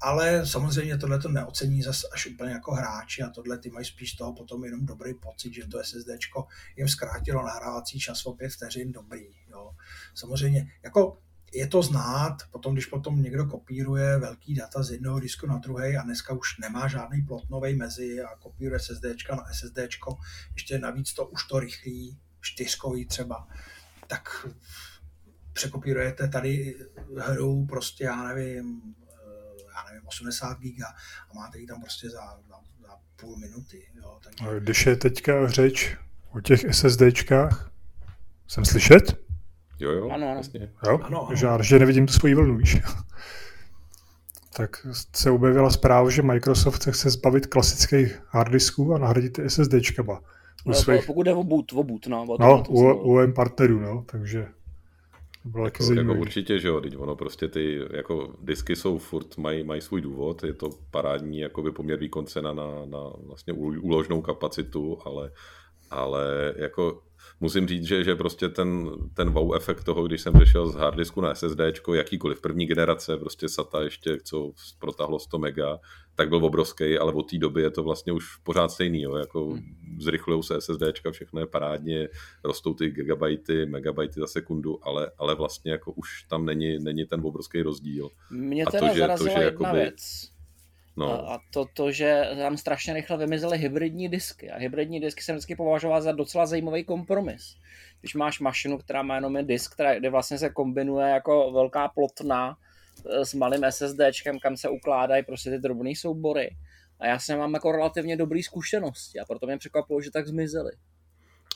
ale samozřejmě tohle to neocení zase až úplně jako hráči a tohle ty mají spíš toho potom jenom dobrý pocit, že to SSD jim zkrátilo nahrávací čas o pět vteřin dobrý. Jo. Samozřejmě jako je to znát, potom, když potom někdo kopíruje velký data z jednoho disku na druhý a dneska už nemá žádný plotnový mezi a kopíruje SSD na SSD, ještě navíc to už to rychlý, čtyřkový třeba, tak překopírujete tady hru prostě, já nevím, já nevím, 80 giga a máte ji tam prostě za, za, za půl minuty. Jo, takže... Když je teďka řeč o těch SSDčkách, jsem slyšet? Jo, jo, ano, ano. Jo? Ano, ano. Žár, že nevidím tu svoji vlnu, víš. tak se objevila zpráva, že Microsoft se chce zbavit klasických harddisků a nahradit SSDčkama. U no, svých... Pokud jde o boot, o boot, no. O no, u, u partnerů, no, takže bylo jako, jako určitě, že jo, teď ono prostě ty jako disky jsou furt, mají, mají svůj důvod, je to parádní jakoby poměr výkon cena na, na vlastně úložnou kapacitu, ale, ale jako musím říct, že, že prostě ten, ten wow efekt toho, když jsem přešel z harddisku na SSD, jakýkoliv první generace, prostě SATA ještě, co protáhlo 100 mega, tak byl obrovský, ale od té doby je to vlastně už pořád stejný, jo, jako hmm. zrychlují se SSD, všechno je parádně, rostou ty gigabajty, megabajty za sekundu, ale, ale vlastně jako už tam není, není ten obrovský rozdíl. Mě teda to, že, to, že jedna jakoby, věc. No. A to, to, že tam strašně rychle vymizely hybridní disky. A hybridní disky jsem vždycky považoval za docela zajímavý kompromis. Když máš mašinu, která má jenom disk, která, kde vlastně se kombinuje jako velká plotna eh, s malým SSDčkem, kam se ukládají prostě ty drobné soubory. A já jsem mám jako relativně dobrý zkušenosti a proto mě překvapilo, že tak zmizely.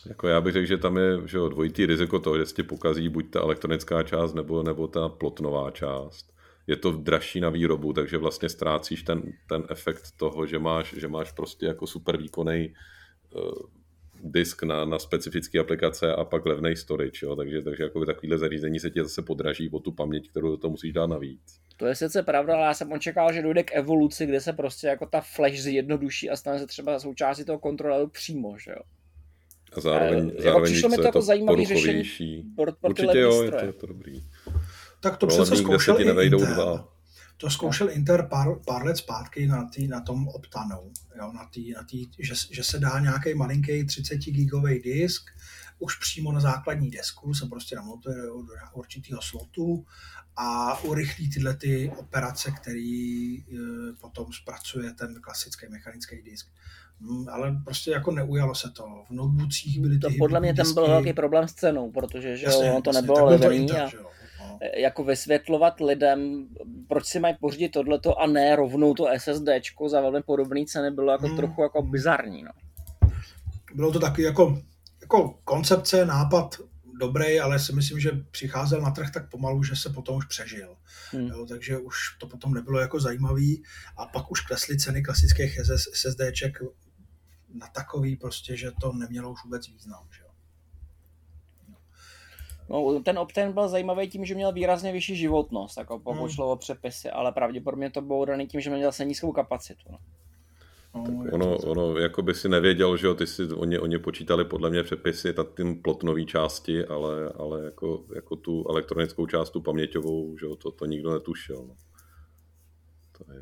Jako já bych řekl, že tam je že jo, dvojitý riziko toho, že se ti pokazí buď ta elektronická část nebo, nebo ta plotnová část je to dražší na výrobu, takže vlastně ztrácíš ten, ten efekt toho, že máš, že máš prostě jako super výkonný uh, disk na, na specifické aplikace a pak levný storage, jo? takže, takže jako takovýhle zařízení se ti zase podraží o tu paměť, kterou do toho musíš dát navíc. To je sice pravda, ale já jsem očekával, že dojde k evoluci, kde se prostě jako ta flash zjednoduší a stane se třeba součástí toho kontroleru přímo, že jo. A zároveň, e, zároveň přišlo mi to jako zajímavý řešení pro, pro Určitě jo, je to, je to dobrý. Tak to přece zkoušel i Intel. Dva. To zkoušel Inter pár, pár let zpátky na, tý, na tom Optanu, jo, na tý, na tý, že, že se dá nějaký malinký 30 gigový disk, už přímo na základní desku se prostě namontuje do, do určitého slotu a urychlí tyhle ty operace, který e, potom zpracuje ten klasický mechanický disk. Hmm, ale prostě jako neujalo se to. V notebookích byly ty to Podle mě ten byl velký problém s cenou, protože že jasně, to nebylo levný. A... Že jo jako vysvětlovat lidem, proč si mají pořídit tohleto a ne rovnou to SSD za velmi podobné ceny, bylo jako hmm. trochu jako bizarní. No. Bylo to taky jako, jako koncepce, nápad dobrý, ale si myslím, že přicházel na trh tak pomalu, že se potom už přežil. Hmm. Jo, takže už to potom nebylo jako zajímavý a pak už klesly ceny klasických SSDček na takový prostě, že to nemělo už vůbec význam. Že? No, ten Opten byl zajímavý tím, že měl výrazně vyšší životnost, jako pokud hmm. šlo o přepisy, ale pravděpodobně to bylo daný tím, že měl zase nízkou kapacitu. No. tak ono, ono, jako by si nevěděl, že jo, ty si, oni, oni počítali podle mě přepisy, tak tím plotnový části, ale, ale jako, jako tu elektronickou část, tu paměťovou, že jo, to, to nikdo netušil. No. To je.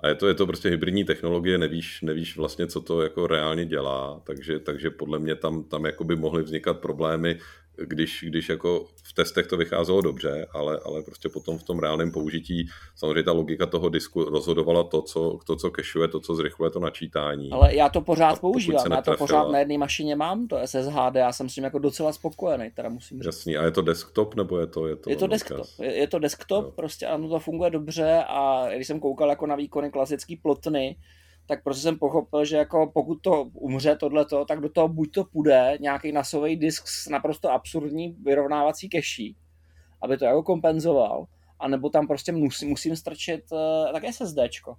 A je to, je to prostě hybridní technologie, nevíš, nevíš vlastně, co to jako reálně dělá, takže, takže podle mě tam, tam jako by mohly vznikat problémy, když, když jako v testech to vycházelo dobře, ale, ale prostě potom v tom reálném použití samozřejmě ta logika toho disku rozhodovala to, co, to, co kešuje, to, co zrychluje to načítání. Ale já to pořád používám, já to pořád na jedné mašině mám, to SSHD, já jsem s tím jako docela spokojený, teda musím říct. Jasný, a je to desktop, nebo je to... Je to, je to desktop, je, je to desktop, jo. prostě ano, to funguje dobře a když jsem koukal jako na výkony klasický plotny, tak prostě jsem pochopil, že jako pokud to umře tohleto, tak do toho buď to půjde nějaký nasový disk s naprosto absurdní vyrovnávací keší, aby to jako kompenzoval, anebo tam prostě musím, musím strčit uh, tak SSDčko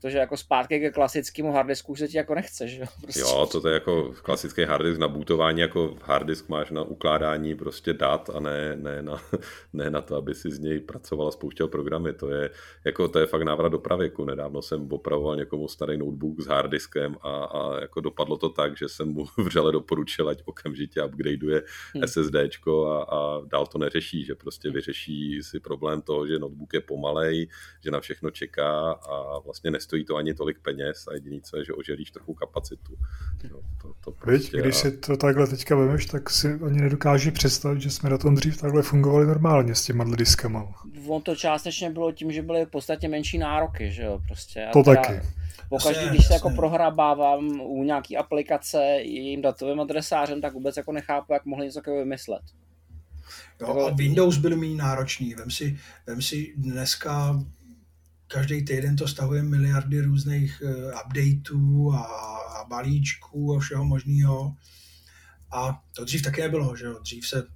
protože jako zpátky ke klasickému harddisku se ti jako nechce, že jo? Prostě. Jo, to je jako klasický harddisk na bootování, jako harddisk máš na ukládání prostě dat a ne, ne, na, <laughs> ne na to, aby si z něj pracoval a spouštěl programy. To je, jako, to je fakt návrat do pravěku. Nedávno jsem opravoval někomu starý notebook s harddiskem a, a jako dopadlo to tak, že jsem mu <laughs> vřele doporučil, ať okamžitě upgradeuje hmm. SSDčko a, a dál to neřeší, že prostě vyřeší si problém toho, že notebook je pomalej, že na všechno čeká a vlastně nestojí to ani tolik peněz a jediný co je, že oželíš trochu kapacitu. No, to, to prostě Víď, když a... si to takhle teďka vemeš, tak si ani nedokáží představit, že jsme na tom dřív takhle fungovali normálně s těma diskama. On to částečně bylo tím, že byly v podstatě menší nároky, že jo, prostě. to teda... taky. Pokaždý, když se jako prohrabávám u nějaký aplikace jejím datovým adresářem, tak vůbec jako nechápu, jak mohli něco takového vymyslet. Jo, a Windows byl méně náročný. Vem si, vem si dneska každý týden to stahuje miliardy různých uh, updateů a, balíčků a všeho možného. A to dřív taky nebylo, že jo? Dřív se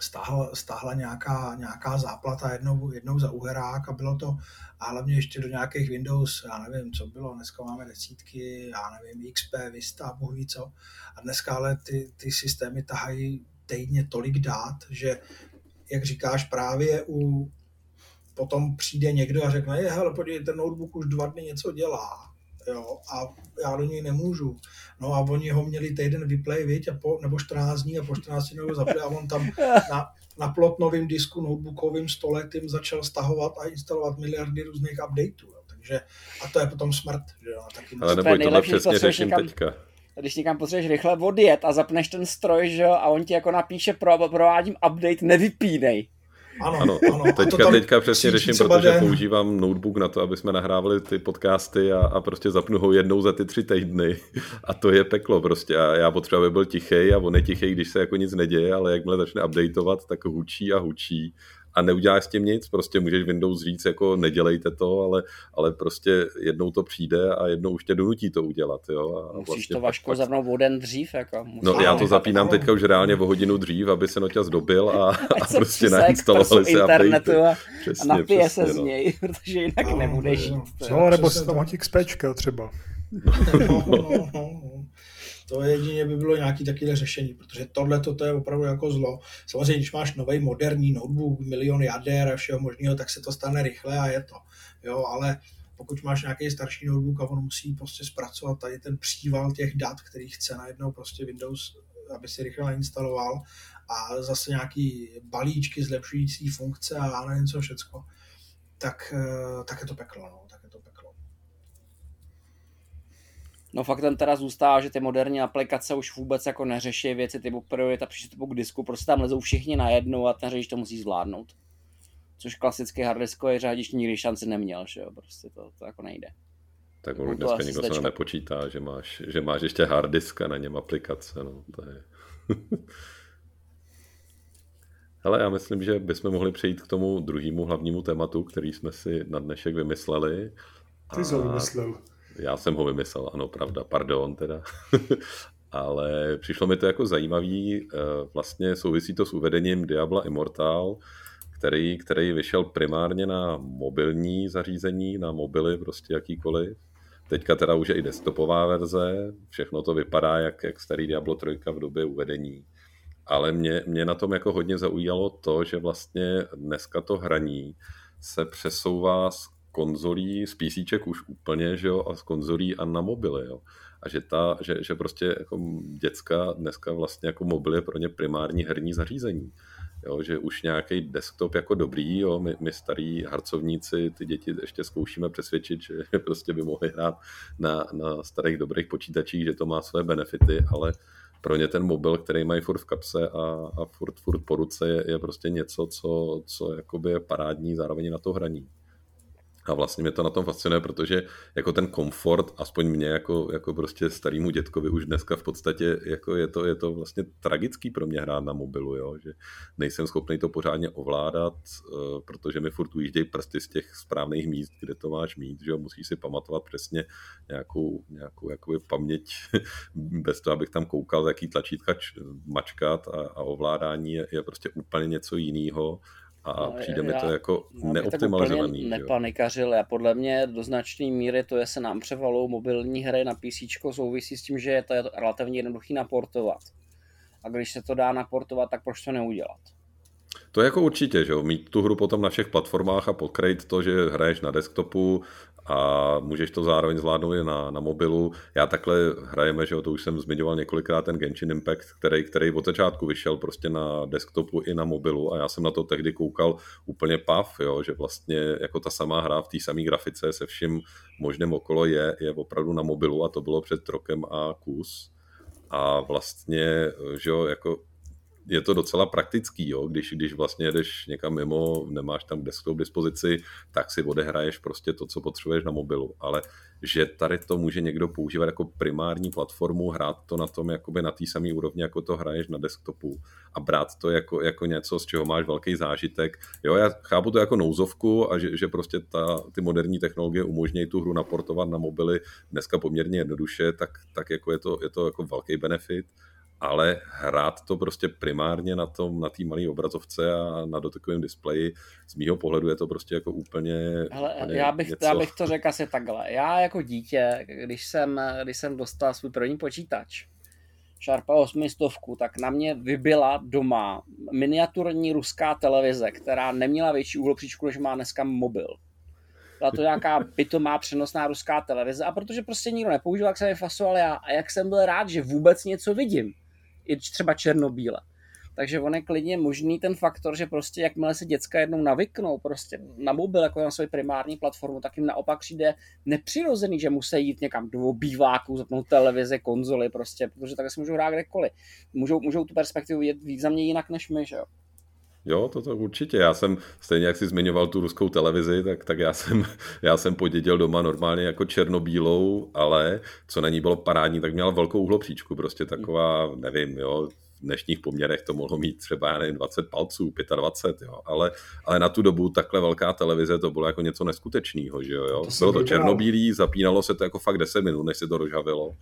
stáhla, stáhla nějaká, nějaká záplata jednou, jednou za uherák a bylo to a hlavně ještě do nějakých Windows, já nevím, co bylo, dneska máme desítky, já nevím, XP, Vista, bohu ví co. A dneska ale ty, ty systémy tahají týdně tolik dát, že jak říkáš, právě u, potom přijde někdo a řekne, je, hele, podívej, ten notebook už dva dny něco dělá, jo, a já do něj nemůžu. No a oni ho měli týden vyplay, viď, a po, nebo 14 dní a po 14 dní ho zapli a on tam <laughs> na, na plotnovém disku notebookovým stole tím začal stahovat a instalovat miliardy různých updateů. Jo. Takže, a to je potom smrt. Že jo, taky Ale nebo tohle přesně řeším někam, teďka. Když někam potřebuješ rychle odjet a zapneš ten stroj, že jo, a on ti jako napíše, pro, provádím update, nevypínej. Ano, ano, ano. Teďka, teďka přesně řeším, protože den. používám notebook na to, aby jsme nahrávali ty podcasty a, a prostě zapnu ho jednou za ty tři týdny a to je peklo prostě a já potřebuji, aby byl tichý a on je tichý, když se jako nic neděje, ale jakmile začne updateovat, tak hučí a hučí a neuděláš s tím nic, prostě můžeš Windows říct, jako nedělejte to, ale, ale prostě jednou to přijde a jednou už tě donutí to udělat. Jo? A Musíš vlastně to Vašku pak... zapnout o den dřív. Jako. Musíš no já to zapínám teďka už reálně o hodinu dřív, aby se Noťas dobil a, <laughs> a prostě nainstalovali se internetu a, přesně, a napije přesně, se z no. něj, <laughs> protože jinak no, nebude žít. No, nebo si tam hodí XPčka třeba. No, no, no, no. <laughs> To jedině by bylo nějaký takové řešení, protože tohle to je opravdu jako zlo. Samozřejmě, když máš nový moderní notebook, milion jader a všeho možného, tak se to stane rychle a je to. Jo, ale pokud máš nějaký starší notebook a on musí prostě zpracovat tady ten příval těch dat, který chce najednou prostě Windows, aby si rychle nainstaloval a zase nějaký balíčky zlepšující funkce a já nevím co všecko, tak, eh, tak je to peklo. No. No faktem teda zůstává, že ty moderní aplikace už vůbec jako neřeší věci typu priorita přístupu k disku, prostě tam lezou všichni najednou a ten řidič to musí zvládnout. Což klasický harddiskový řadič nikdy šanci neměl, že jo, prostě to, to jako nejde. Tak už dneska nikdo se nepočítá, že máš, že máš ještě harddisk a na něm aplikace, no, to je... <laughs> Hele, já myslím, že bychom mohli přejít k tomu druhému hlavnímu tématu, který jsme si na dnešek vymysleli. Ty jsi ho vymyslel. Já jsem ho vymyslel, ano, pravda, pardon teda. <laughs> Ale přišlo mi to jako zajímavý, eh, vlastně souvisí to s uvedením Diabla Immortal, který, který vyšel primárně na mobilní zařízení, na mobily, prostě jakýkoliv. Teďka teda už je i desktopová verze, všechno to vypadá jak, jak starý Diablo 3 v době uvedení. Ale mě, mě na tom jako hodně zaujalo to, že vlastně dneska to hraní se přesouvá z konzolí, z PC už úplně, že jo, a z konzolí a na mobily, jo. A že, ta, že, že prostě jako děcka dneska vlastně jako mobil je pro ně primární herní zařízení. Jo, že už nějaký desktop jako dobrý, jo, my, my starý harcovníci ty děti ještě zkoušíme přesvědčit, že <laughs> prostě by mohli hrát na, na starých dobrých počítačích, že to má své benefity, ale pro ně ten mobil, který mají furt v kapse a, a furt, furt po ruce, je, je prostě něco, co, co jakoby je parádní zároveň na to hraní. A vlastně mě to na tom fascinuje, protože jako ten komfort, aspoň mě jako, jako prostě starýmu dětkovi už dneska v podstatě jako je, to, je to vlastně tragický pro mě hrát na mobilu, jo? že nejsem schopný to pořádně ovládat, eh, protože mi furt ujíždějí prsty z těch správných míst, kde to máš mít, že jo? musíš si pamatovat přesně nějakou, nějakou jakoby paměť <laughs> bez toho, abych tam koukal, jaký tlačítka mačkat a, a ovládání je, je prostě úplně něco jiného a no, přijde já, mi to jako neoptimalizovaný. Já nepanikařil, já podle mě do značné míry to, je se nám převalou mobilní hry na PC, souvisí s tím, že je to relativně jednoduchý naportovat. A když se to dá naportovat, tak proč to neudělat? To je jako určitě, že jo, mít tu hru potom na všech platformách a pokrejt to, že hraješ na desktopu a můžeš to zároveň zvládnout i na, na mobilu. Já takhle hrajeme, že jo, to už jsem zmiňoval několikrát, ten Genshin Impact, který, který od začátku vyšel prostě na desktopu i na mobilu a já jsem na to tehdy koukal úplně pav, jo, že vlastně jako ta samá hra v té samé grafice se vším možným okolo je, je opravdu na mobilu a to bylo před rokem a kus. A vlastně, že jo, jako je to docela praktický, jo? Když, když vlastně jdeš někam mimo, nemáš tam desktop dispozici, tak si odehraješ prostě to, co potřebuješ na mobilu. Ale že tady to může někdo používat jako primární platformu, hrát to na tom jakoby na té samé úrovni, jako to hraješ na desktopu a brát to jako, jako něco, z čeho máš velký zážitek. Jo, já chápu to jako nouzovku a že, že prostě ta, ty moderní technologie umožňují tu hru naportovat na mobily dneska poměrně jednoduše, tak, tak jako je to, je to jako velký benefit ale hrát to prostě primárně na tom, na té malé obrazovce a na dotykovém displeji, z mýho pohledu je to prostě jako úplně, Hele, úplně já, bych, něco... já bych to řekl asi takhle. Já jako dítě, když jsem, když jsem dostal svůj první počítač, Sharpa 800, tak na mě vybila doma miniaturní ruská televize, která neměla větší úhlopříčku, než má dneska mobil. Byla to nějaká <laughs> pitomá přenosná ruská televize a protože prostě nikdo nepoužíval, jak jsem je fasoval já a jak jsem byl rád, že vůbec něco vidím i třeba černobíle. Takže on je klidně možný ten faktor, že prostě jakmile se děcka jednou navyknou prostě na mobil jako na svoji primární platformu, tak jim naopak přijde nepřirozený, že musí jít někam do obýváku, zapnout televize, konzoly prostě, protože tak si můžou hrát kdekoliv. Můžou, můžou tu perspektivu vidět mě jinak než my, že jo. Jo, to, to určitě. Já jsem, stejně jak jsi zmiňoval tu ruskou televizi, tak, tak já, jsem, <laughs> já jsem podědil doma normálně jako černobílou, ale co na ní bylo parádní, tak měla velkou uhlopříčku, prostě taková, nevím, jo, v dnešních poměrech to mohlo mít třeba, já nevím, 20 palců, 25, jo, ale, ale na tu dobu takhle velká televize to bylo jako něco neskutečného, že jo, jo. To bylo to černobílý, zapínalo se to jako fakt 10 minut, než se to rozžavilo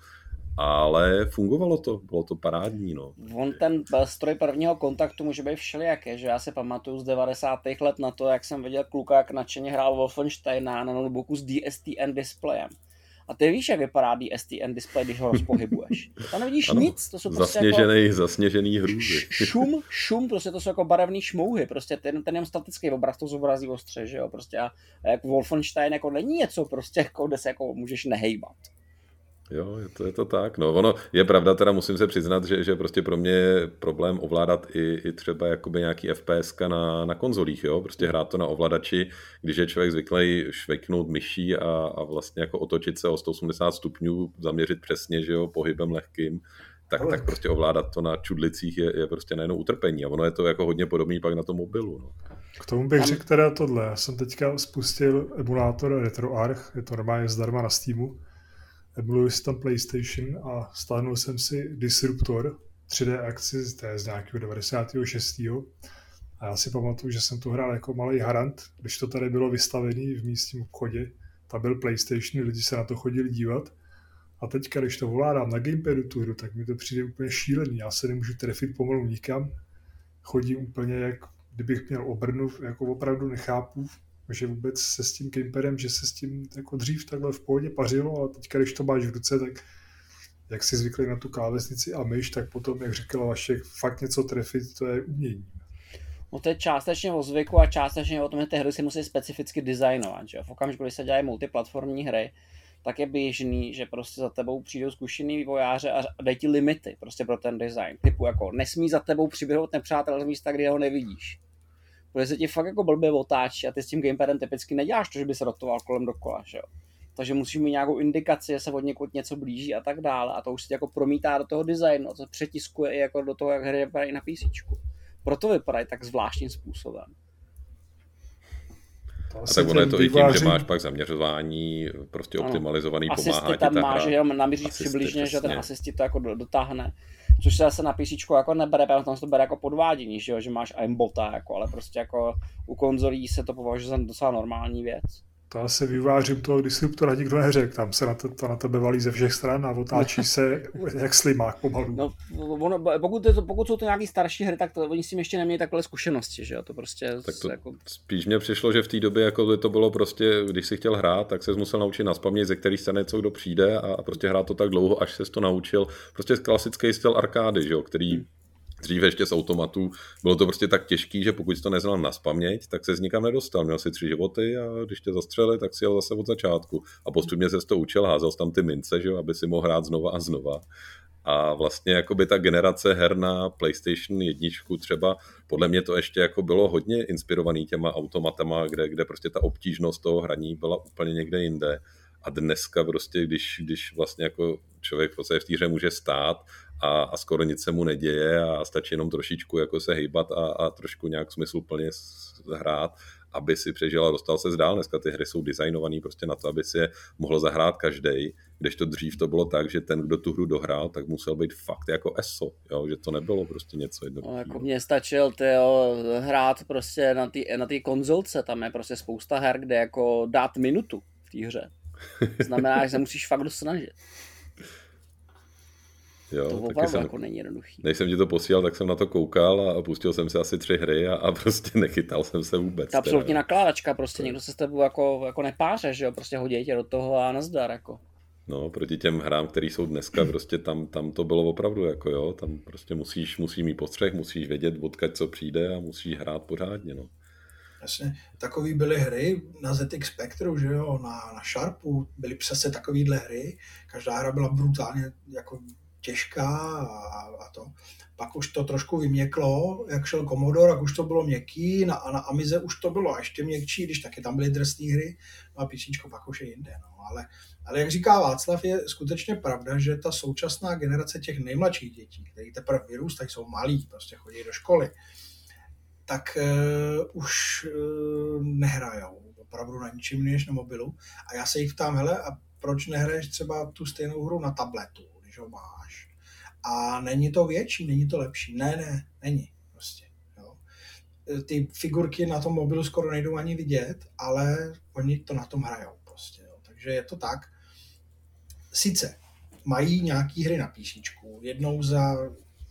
ale fungovalo to, bylo to parádní. No. On ten stroj prvního kontaktu může být všelijaký, že já si pamatuju z 90. let na to, jak jsem viděl kluka, jak nadšeně hrál Wolfensteina na notebooku s DSTN displejem. A ty víš, jak vypadá DSTN display, když ho rozpohybuješ. Tam nevidíš ano, nic, to jsou prostě zasněžený, jako zasněžený hrůzy. Šum, <laughs> šum, prostě to jsou jako barevný šmouhy, prostě ten, ten je statický obraz, to zobrazí ostře, že jo, prostě a, a jak Wolfenstein jako není něco prostě, jako, kde se jako můžeš nehejbat. Jo, je to, je to tak. No, ono je pravda, teda musím se přiznat, že, že prostě pro mě je problém ovládat i, i třeba jakoby nějaký FPS na, na konzolích, jo, prostě hrát to na ovladači, když je člověk zvyklý šveknout myší a, a vlastně jako otočit se o 180 stupňů, zaměřit přesně, že jo, pohybem lehkým, tak, tak prostě ovládat to na čudlicích je, je prostě najednou utrpení a ono je to jako hodně podobný pak na tom mobilu. No. K tomu bych řekl teda tohle. Já jsem teďka spustil emulátor RetroArch, je to normálně zdarma na Steamu emuluji si tam PlayStation a stáhnul jsem si Disruptor 3D akci, to je z nějakého 96. A já si pamatuju, že jsem tu hrál jako malý harant, když to tady bylo vystavený v místním obchodě. Tam byl PlayStation, lidi se na to chodili dívat. A teďka, když to voládám na gamepadu tu hru, tak mi to přijde úplně šílený. Já se nemůžu trefit pomalu nikam. Chodím úplně jak kdybych měl obrnu, jako opravdu nechápu, že vůbec se s tím Kemperem, že se s tím jako dřív takhle v pohodě pařilo, ale teď, když to máš v ruce, tak jak si zvykli na tu klávesnici a myš, tak potom, jak říkala Vašek, fakt něco trefit, to je umění. No to je částečně o zvyku a částečně o tom, že ty hry si musí specificky designovat. Že? V okamžiku, kdy se dělají multiplatformní hry, tak je běžný, že prostě za tebou přijdou zkušený vývojáře a dají ti limity prostě pro ten design. Typu jako nesmí za tebou přiběhnout nepřátel z místa, kde ho nevidíš. Protože se ti fakt jako blbě otáčí a ty s tím gamepadem typicky neděláš to, že by se rotoval kolem dokola, že jo. Takže musíš mít nějakou indikaci, že se od někud něco blíží a tak dále. A to už se jako promítá do toho designu a to přetiskuje i jako do toho, jak hry vypadají na PC. Proto vypadají tak zvláštním způsobem. A tak ono je to i tím, že máš pak zaměřování, prostě ano. optimalizovaný, asisty pomáhá ti tam máš, že jenom namíříš přibližně, že ten asisti to jako dotáhne. Což se zase na PC jako nebere, protože to bere jako podvádění, že, jo? že máš aimbota, jako, ale prostě jako u konzolí se to považuje za docela normální věc. To asi vývářím toho disruptora nikdo neřekl. Tam se na to, to na tebe valí ze všech stran a otáčí <laughs> se jak slimák pomalu. No, ono, pokud, je to, pokud jsou to nějaký starší hry, tak to, oni s tím ještě neměli takové zkušenosti, že jo? To prostě tak to jako... spíš mě přišlo, že v té době jako to bylo prostě, když si chtěl hrát, tak se musel naučit na spamě, ze který strany co kdo přijde a prostě hrát to tak dlouho, až se to naučil. Prostě klasický styl arkády, že jo? který hmm dříve ještě z automatů, bylo to prostě tak těžký, že pokud jsi to neznal na spaměť, tak se z nikam nedostal. Měl si tři životy a když tě zastřeli, tak si jel zase od začátku. A postupně se to učil, házel tam ty mince, že, aby si mohl hrát znova a znova. A vlastně jakoby ta generace her na PlayStation jedničku třeba, podle mě to ještě jako bylo hodně inspirovaný těma automatama, kde, kde prostě ta obtížnost toho hraní byla úplně někde jinde. A dneska prostě, když, když vlastně jako člověk v v té hře může stát a, a skoro nic se mu neděje a stačí jenom trošičku jako se hejbat a, a trošku nějak smysluplně hrát, aby si přežil a dostal se zdál. Dneska ty hry jsou designované prostě na to, aby si je mohl zahrát každý, to dřív to bylo tak, že ten, kdo tu hru dohrál, tak musel být fakt jako ESO, jo? že to nebylo prostě něco jednoduchého. No, jako mě stačil tyjo, hrát prostě na té na konzolce, tam je prostě spousta her, kde jako dát minutu v té hře. Znamená, že se musíš fakt dost snažit. Jo, to opravdu jsem, jako není jednoduchý. Než jsem ti to posílal, tak jsem na to koukal a pustil jsem si asi tři hry a, a prostě nechytal jsem se vůbec. Ta absolutní nakládačka, prostě někdo se s tebou jako, jako nepáře, že jo, prostě hodí tě do toho a nazdar, jako. No, proti těm hrám, které jsou dneska, prostě tam, tam to bylo opravdu jako jo, tam prostě musíš, musí mít postřeh, musíš vědět, odkud co přijde a musíš hrát pořádně, no. Jasně, takový byly hry na ZX Spectru, že jo, na, na Sharpu, byly přesně takovýhle hry, každá hra byla brutálně jako těžká a, a to. Pak už to trošku vyměklo, jak šel Commodore, jak už to bylo měkký, na, na Amize už to bylo ještě měkčí, když taky tam byly drsné hry, no a písničko pak už je jinde. No. Ale, ale jak říká Václav, je skutečně pravda, že ta současná generace těch nejmladších dětí, které teprve vyrůstají, jsou malí, prostě chodí do školy, tak uh, už uh, nehrajou opravdu na ničím než na mobilu. A já se jich ptám, hele, a proč nehraješ třeba tu stejnou hru na tabletu, když ho má? a není to větší, není to lepší. Ne, ne, není. Prostě, jo. Ty figurky na tom mobilu skoro nejdou ani vidět, ale oni to na tom hrajou. Prostě, jo. Takže je to tak. Sice mají nějaký hry na písničku. Jednou za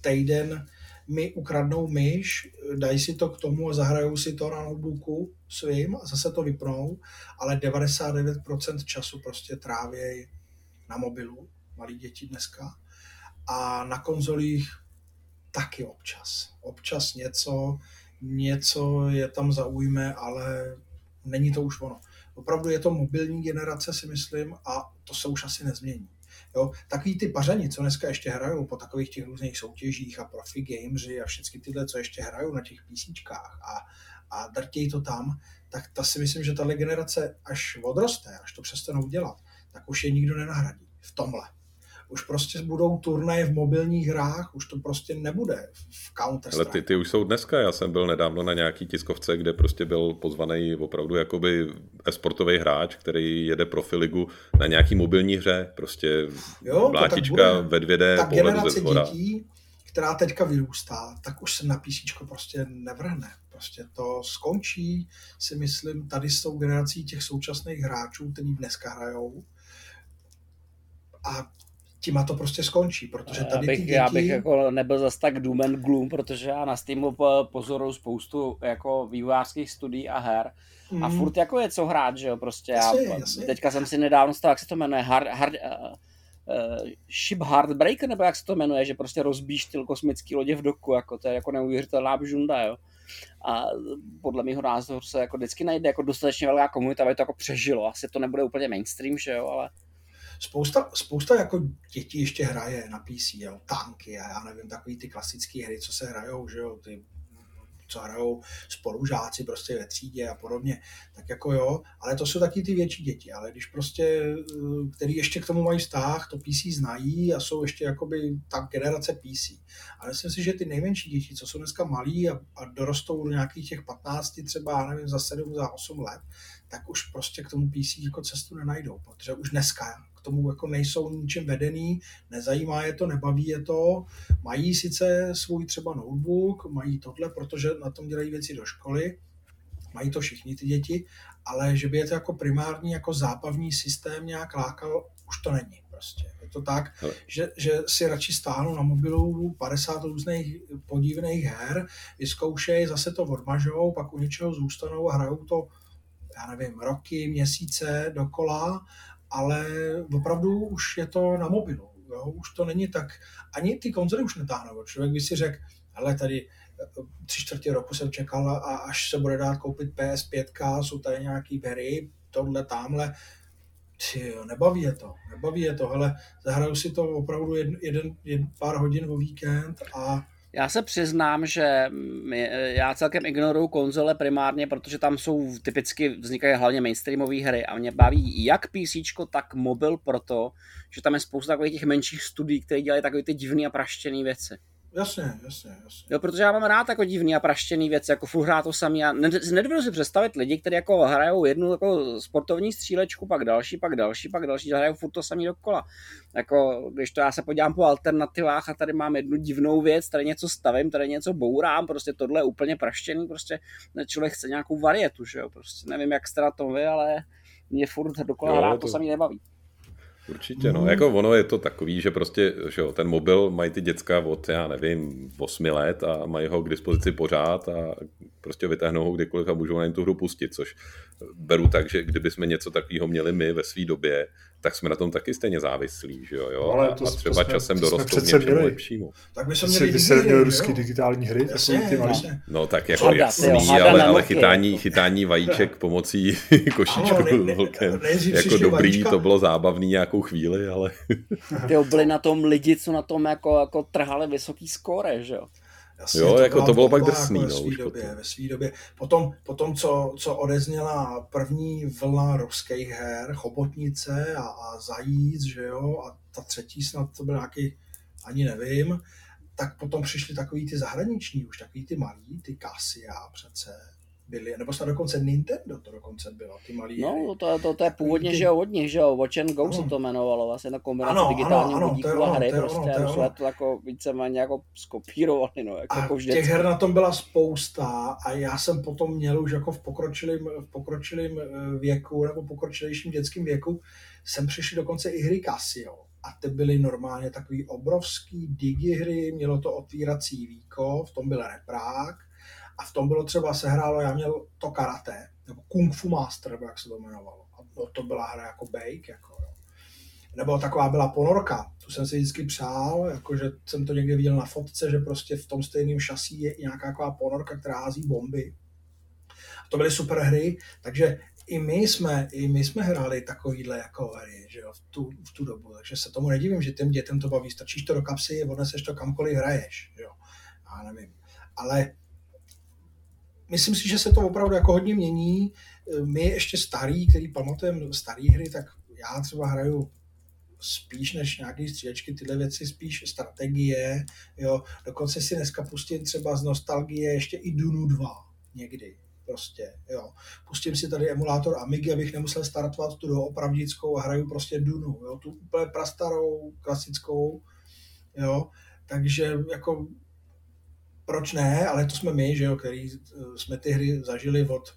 týden mi ukradnou myš, dají si to k tomu a zahrajou si to na notebooku svým a zase to vypnou, ale 99% času prostě trávějí na mobilu, malí děti dneska a na konzolích taky občas. Občas něco, něco je tam zaujme, ale není to už ono. Opravdu je to mobilní generace, si myslím, a to se už asi nezmění. Jo, takový ty pařani, co dneska ještě hrajou po takových těch různých soutěžích a profi gameři a všechny tyhle, co ještě hrajou na těch písničkách a, a drtějí to tam, tak ta si myslím, že tahle generace, až odroste, až to přestanou dělat, tak už je nikdo nenahradí v tomhle už prostě budou turnaje v mobilních hrách, už to prostě nebude v counter Ale ty, ty už jsou dneska, já jsem byl nedávno na nějaký tiskovce, kde prostě byl pozvaný opravdu jakoby esportový hráč, který jede profiligu na nějaký mobilní hře, prostě jo, vlátička ve 2D, Ta pohledu ze dětí, která teďka vyrůstá, tak už se na PC prostě nevrhne. Prostě to skončí, si myslím, tady s tou generací těch současných hráčů, kteří dneska hrajou. A tím to prostě skončí, protože tady já bych, ty děti... Já bych jako nebyl zas tak doom and gloom, protože já na Steamu pozoruju spoustu jako vývojářských studií a her mm. a furt jako je co hrát, že jo, prostě jasně, já, jasně. teďka jsem si nedávno stal, jak se to jmenuje, hard, hard, uh, uh, Ship Heartbreaker, nebo jak se to jmenuje, že prostě rozbíš ty kosmický lodě v doku, jako to je jako neuvěřitelná bžunda, jo. A podle mého názoru se jako vždycky najde jako dostatečně velká komunita, aby to jako přežilo. Asi to nebude úplně mainstream, že jo, ale spousta, spousta jako dětí ještě hraje na PC, jo, tanky a já nevím, takový ty klasické hry, co se hrajou, že jo, ty co hrajou spolužáci prostě ve třídě a podobně, tak jako jo, ale to jsou taky ty větší děti, ale když prostě, eh, který ještě k tomu mají vztah, to PC znají a jsou ještě jakoby ta generace PC. Ale myslím si, že ty nejmenší děti, co jsou dneska malí a, a dorostou do nějakých těch 15, třeba, nevím, za 7, za 8 let, tak už prostě k tomu PC jako cestu nenajdou, protože už dneska tomu jako nejsou ničím vedený, nezajímá je to, nebaví je to, mají sice svůj třeba notebook, mají tohle, protože na tom dělají věci do školy, mají to všichni ty děti, ale že by je to jako primární, jako zábavní systém nějak lákal, už to není prostě. Je to tak, že, že si radši stáhnou na mobilu 50 různých podivných her, vyzkoušejí, zase to odmažou, pak u něčeho zůstanou a hrajou to já nevím, roky, měsíce dokola ale opravdu už je to na mobilu. Jo? Už to není tak, ani ty konzoly už netáhnou. Člověk by si řekl, ale tady eh, tři čtvrtě roku jsem čekal a až se bude dát koupit PS5, jsou tady nějaký hry, tohle, tamhle, Ty, nebaví je to, nebaví je to, hele, zahraju si to opravdu jeden, jeden, jeden pár hodin o víkend a já se přiznám, že my, já celkem ignoruju konzole primárně, protože tam jsou typicky vznikají hlavně mainstreamové hry a mě baví jak PC, tak mobil proto, že tam je spousta takových těch menších studií, které dělají takové ty divné a praštěné věci. Jasně, jasně, jasně. Jo, protože já mám rád jako divný a praštěný věci, jako furt hrát to samý. Já nedovedu si představit lidi, kteří jako hrajou jednu jako sportovní střílečku, pak další, pak další, pak další, hrajou furt to samý dokola. Jako, když to já se podívám po alternativách a tady mám jednu divnou věc, tady něco stavím, tady něco bourám, prostě tohle je úplně praštěný, prostě člověk chce nějakou varietu, že jo, prostě nevím, jak jste na tom vy, ale mě furt dokola hrát to, to samý nebaví. Určitě, no. Mm. Jako ono je to takový, že prostě že jo, ten mobil mají ty děcka od, já nevím, 8 let a mají ho k dispozici pořád a prostě vytáhnou ho kdykoliv a můžou na tu hru pustit, což beru tak, že kdyby jsme něco takového měli my ve své době, tak jsme na tom taky stejně závislí, že jo, jo? Ale to, a třeba to jsme, časem dorostou k něčemu měli. lepšímu. Tak by se měli by se měli ruský digitální hry, jasně, ty malý. No tak jako Hada, jasný, jo, ale, ale chytání, chytání <laughs> vajíček pomocí <laughs> ne, ne, jako dobrý, vajíčka. to bylo zábavný nějakou chvíli, ale... Ty byli na tom lidi, co na tom jako, jako trhali vysoký skóre, že jo? Jasně, jo, to jako to bylo pak drsný. Jako no, ve své době, ve svý době. Potom, potom co, co odezněla první vlna ruských her, Chobotnice a, a Zajíc, že jo, a ta třetí snad to byl nějaký, ani nevím, tak potom přišly takový ty zahraniční, už takový ty malý, ty Cassia přece, byly, nebo snad dokonce Nintendo to dokonce bylo, ty malý No, to, to, to je původně, ty... že jo, od nich, že jo, Watch and Go ano. se to jmenovalo, vlastně na kombinace ano, digitálního ano, vodíku a hry, to prostě, ono, to, jako víceméně jako skopírovali, no, jako, a jako těch her na tom byla spousta a já jsem potom měl už jako v pokročilém, v pokročilém eh, věku nebo pokročilejším dětském věku, jsem přišel dokonce i hry Casio. A ty byly normálně takový obrovský digi hry, mělo to otvírací víko, v tom byl reprák, a v tom bylo třeba sehrálo, já měl to karate, nebo Kung Fu Master, nebo jak se to jmenovalo. A to byla hra jako Bake, jako jo. Nebo taková byla ponorka, tu jsem si vždycky přál, jakože jsem to někde viděl na fotce, že prostě v tom stejném šasí je nějaká taková ponorka, která hází bomby. A to byly super hry, takže i my jsme, i my jsme hráli takovýhle jako hry, že jo, v tu, v tu dobu, takže se tomu nedivím, že těm dětem to baví, strčíš to do kapsy, odneseš to kamkoliv hraješ, jo, já nevím. Ale myslím si, že se to opravdu jako hodně mění. My ještě starý, který pamatujeme staré hry, tak já třeba hraju spíš než nějaký střílečky, tyhle věci spíš strategie, jo. Dokonce si dneska pustím třeba z nostalgie ještě i Dunu 2 někdy, prostě, jo. Pustím si tady emulátor Amigy, abych nemusel startovat tu opravdickou a hraju prostě Dunu, jo, tu úplně prastarou, klasickou, jo. Takže jako proč ne, ale to jsme my, že jo, který eh, jsme ty hry zažili od,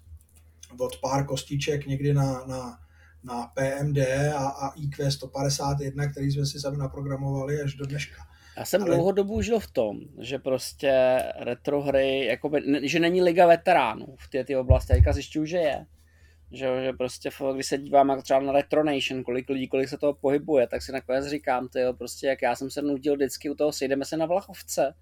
od pár kostiček někdy na, na, na PMD a, a IQ 151, který jsme si sami naprogramovali až do dneška. Já jsem ale... dlouhodobu žil v tom, že prostě retro hry, jakoby, že není liga veteránů v té oblasti, teďka zjišťuju, že je. že, že prostě, když se dívám třeba na Retronation, kolik lidí, kolik se toho pohybuje, tak si nakonec říkám, ty jo, prostě jak já jsem se nutil vždycky u toho, sejdeme se na Vlachovce,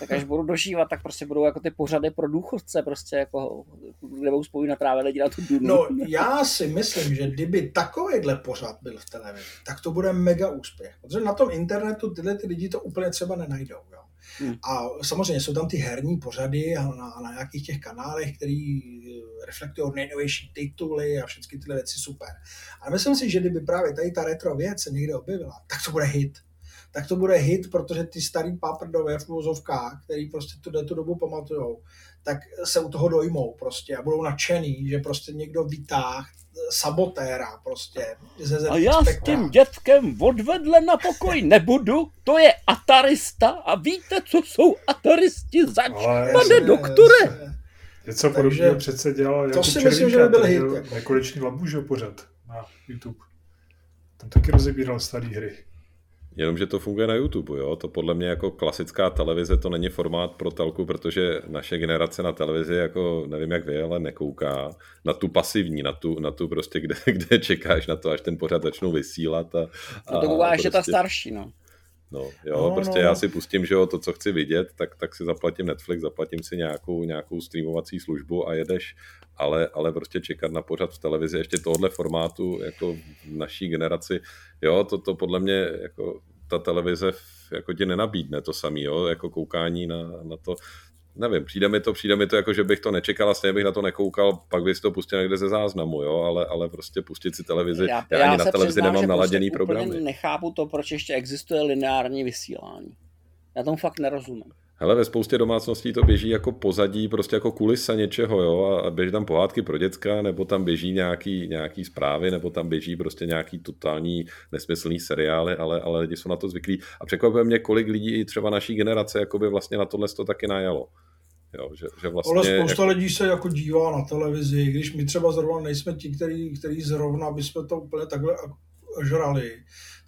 tak až budu dožívat, tak prostě budou jako ty pořady pro důchodce, prostě jako, kde budou spolu natrávit lidi na tu dunu. No, já si myslím, že kdyby takovýhle pořad byl v televizi, tak to bude mega úspěch. Protože na tom internetu tyhle ty lidi to úplně třeba nenajdou. Jo. Hmm. A samozřejmě jsou tam ty herní pořady a na, na nějakých těch kanálech, který eh, reflektují nejnovější tituly a všechny tyhle věci super. Ale myslím si, že kdyby právě tady ta retro věc se někde objevila, tak to bude hit tak to bude hit, protože ty starý paprdové v úvozovkách, který prostě tu, tu dobu pamatujou, tak se u toho dojmou prostě a budou nadšený, že prostě někdo vytáh sabotéra prostě. Ze a já s tím dětkem odvedle na pokoj <laughs> nebudu, to je atarista a víte, co jsou ataristi zač, pane doktore? Něco podobného přece dělal To si myslím, že by byl hit. Jako. Nekonečný labužo pořad na YouTube. Tam taky rozebíral staré hry. Jenomže to funguje na YouTube, jo? To podle mě jako klasická televize, to není formát pro telku, protože naše generace na televizi, jako nevím jak vy, ale nekouká na tu pasivní, na tu, na tu prostě, kde, <laughs> kde čekáš na to, až ten pořad začnou vysílat. A, a no to kouká prostě... ta starší, no. No, jo, no, prostě no. já si pustím, že jo, to, co chci vidět, tak, tak si zaplatím Netflix, zaplatím si nějakou, nějakou streamovací službu a jedeš, ale, ale prostě čekat na pořad v televizi ještě tohle formátu, jako v naší generaci, jo, to, to podle mě, jako ta televize jako ti nenabídne to samý, jo, jako koukání na, na to, nevím, přijde mi to, přijde mi to jako, že bych to nečekal a stejně bych na to nekoukal, pak bych to pustil někde ze záznamu, jo, ale, ale prostě pustit si televizi, já, já, já ani na televizi přiznám, nemám naladěný prostě programy. nechápu to, proč ještě existuje lineární vysílání. Já tomu fakt nerozumím. Hele, ve spoustě domácností to běží jako pozadí, prostě jako kulisa něčeho, jo, a běží tam pohádky pro děcka, nebo tam běží nějaký, nějaký zprávy, nebo tam běží prostě nějaký totální nesmyslný seriály, ale, ale lidi jsou na to zvyklí. A překvapuje mě, kolik lidí třeba naší generace jako by vlastně na tohle to taky najalo. Jo, že, že vlastně, ale spousta jako... lidí se jako dívá na televizi, když my třeba zrovna nejsme ti, který, který zrovna bychom to úplně takhle žrali,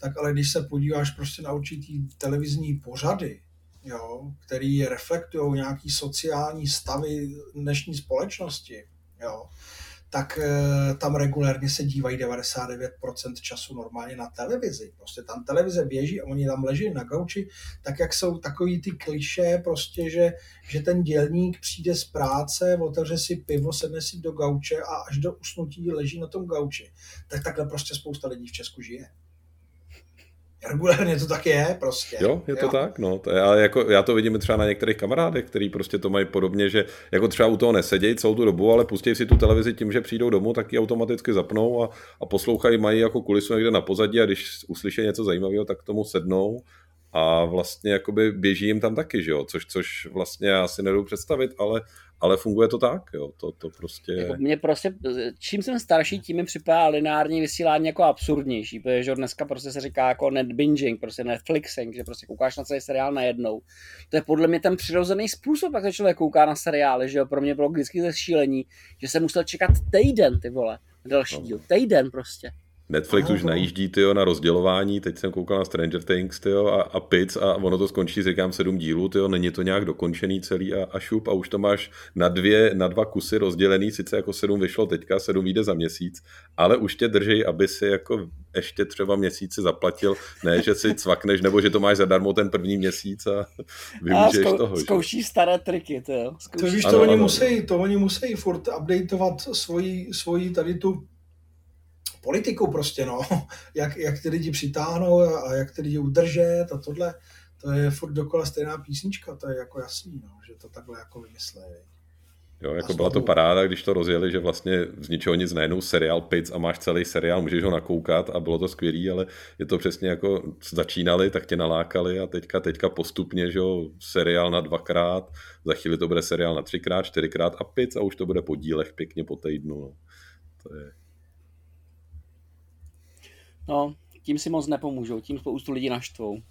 tak ale když se podíváš prostě na určitý televizní pořady, jo, který reflektují nějaký sociální stavy dnešní společnosti, jo, tak e, tam regulérně se dívají 99% času normálně na televizi. Prostě tam televize běží a oni tam leží na gauči, tak jak jsou takový ty kliše, prostě, že, že ten dělník přijde z práce, otevře si pivo, sedne si do gauče a až do usnutí leží na tom gauči. Tak takhle prostě spousta lidí v Česku žije. Regulárně to tak je prostě. Jo, je to jo. tak, no. To já, jako, já to vidím třeba na některých kamarádech, který prostě to mají podobně, že jako třeba u toho nesedějí celou tu dobu, ale pustí si tu televizi tím, že přijdou domů, tak ji automaticky zapnou a, a poslouchají, mají jako kulisu někde na pozadí a když uslyší něco zajímavého, tak k tomu sednou a vlastně jakoby běží jim tam taky, že jo, což, což vlastně já si nedobu představit, ale, ale funguje to tak, jo, to, to prostě... Jako mě prostě, čím jsem starší, tím mi připadá lineární vysílání jako absurdnější, protože dneska prostě se říká jako net binging, prostě Netflixing, že prostě koukáš na celý seriál najednou. To je podle mě ten přirozený způsob, jak se člověk kouká na seriály, že jo, pro mě bylo vždycky ze šílení, že jsem musel čekat týden, ty vole, další no. díl, týden prostě. Netflix už najíždí tyjo, na rozdělování, teď jsem koukal na Stranger Things tyjo, a, a Pic a ono to skončí, říkám, sedm dílů, tyjo, není to nějak dokončený celý a, a šup a už to máš na, dvě, na dva kusy rozdělený, sice jako sedm vyšlo teďka, sedm vyjde za měsíc, ale už tě drží, aby si jako ještě třeba měsíci zaplatil, ne, že si cvakneš, nebo že to máš zadarmo ten první měsíc a <laughs> využiješ a zkou, toho. Zkouší staré triky, to jo. To víš, to, ano, oni ano. Musí, to oni musí furt updateovat svoji, svoji tady tu politiku prostě, no. <laughs> Jak, jak ty lidi přitáhnou a jak ty lidi udržet a tohle. To je furt dokola stejná písnička, to je jako jasný, no, že to takhle jako vymyslejí. Jo, jako byla to paráda, když to rozjeli, že vlastně z ničeho nic najednou seriál Pic a máš celý seriál, můžeš ho nakoukat a bylo to skvělý, ale je to přesně jako začínali, tak tě nalákali a teďka, teďka postupně, že jo, seriál na dvakrát, za chvíli to bude seriál na třikrát, čtyřikrát a Pic a už to bude po dílech pěkně po týdnu. No. To je, No, tím si moc nepomůžou, tím spoustu lidí naštvou.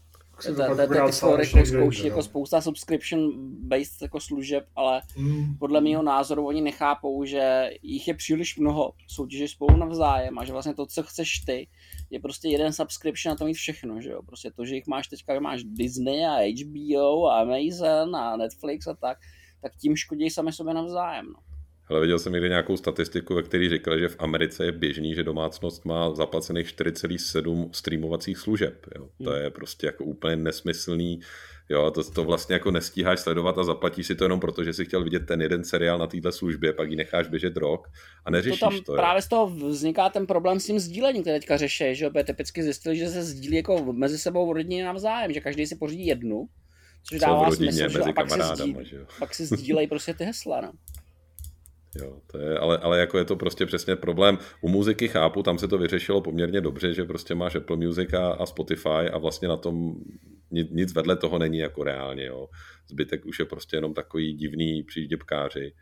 Ty fóry zkouší jako spousta subscription-based jako služeb, ale mm. podle mého názoru oni nechápou, že jich je příliš mnoho, soutěží spolu navzájem a že vlastně to, co chceš ty, je prostě jeden subscription a to mít všechno, že jo. Prostě to, že jich máš teďka, máš Disney a HBO a Amazon a Netflix a tak, tak tím škodí sami sobě navzájem, no. Ale viděl jsem někde nějakou statistiku, ve které říkali, že v Americe je běžný, že domácnost má zaplacených 4,7 streamovacích služeb. Jo. To hmm. je prostě jako úplně nesmyslný. Jo, to, to vlastně jako nestíháš sledovat a zaplatíš si to jenom proto, že si chtěl vidět ten jeden seriál na této službě, pak ji necháš běžet rok a neřešíš to. Tam to právě z toho vzniká ten problém s tím sdílením, který teďka řeší, že jo, typicky zjistili, že se sdílí jako mezi sebou v rodině navzájem, že každý si pořídí jednu, což dává rodině, smysl, mezi že? A pak, že jo. pak si sdílejí prostě ty hesla, no. Jo, to je, ale, ale jako je to prostě přesně problém. U muziky chápu, tam se to vyřešilo poměrně dobře, že prostě máš Apple Music a, a Spotify a vlastně na tom nic, nic vedle toho není jako reálně. Jo. Zbytek už je prostě jenom takový divný příděpkáři.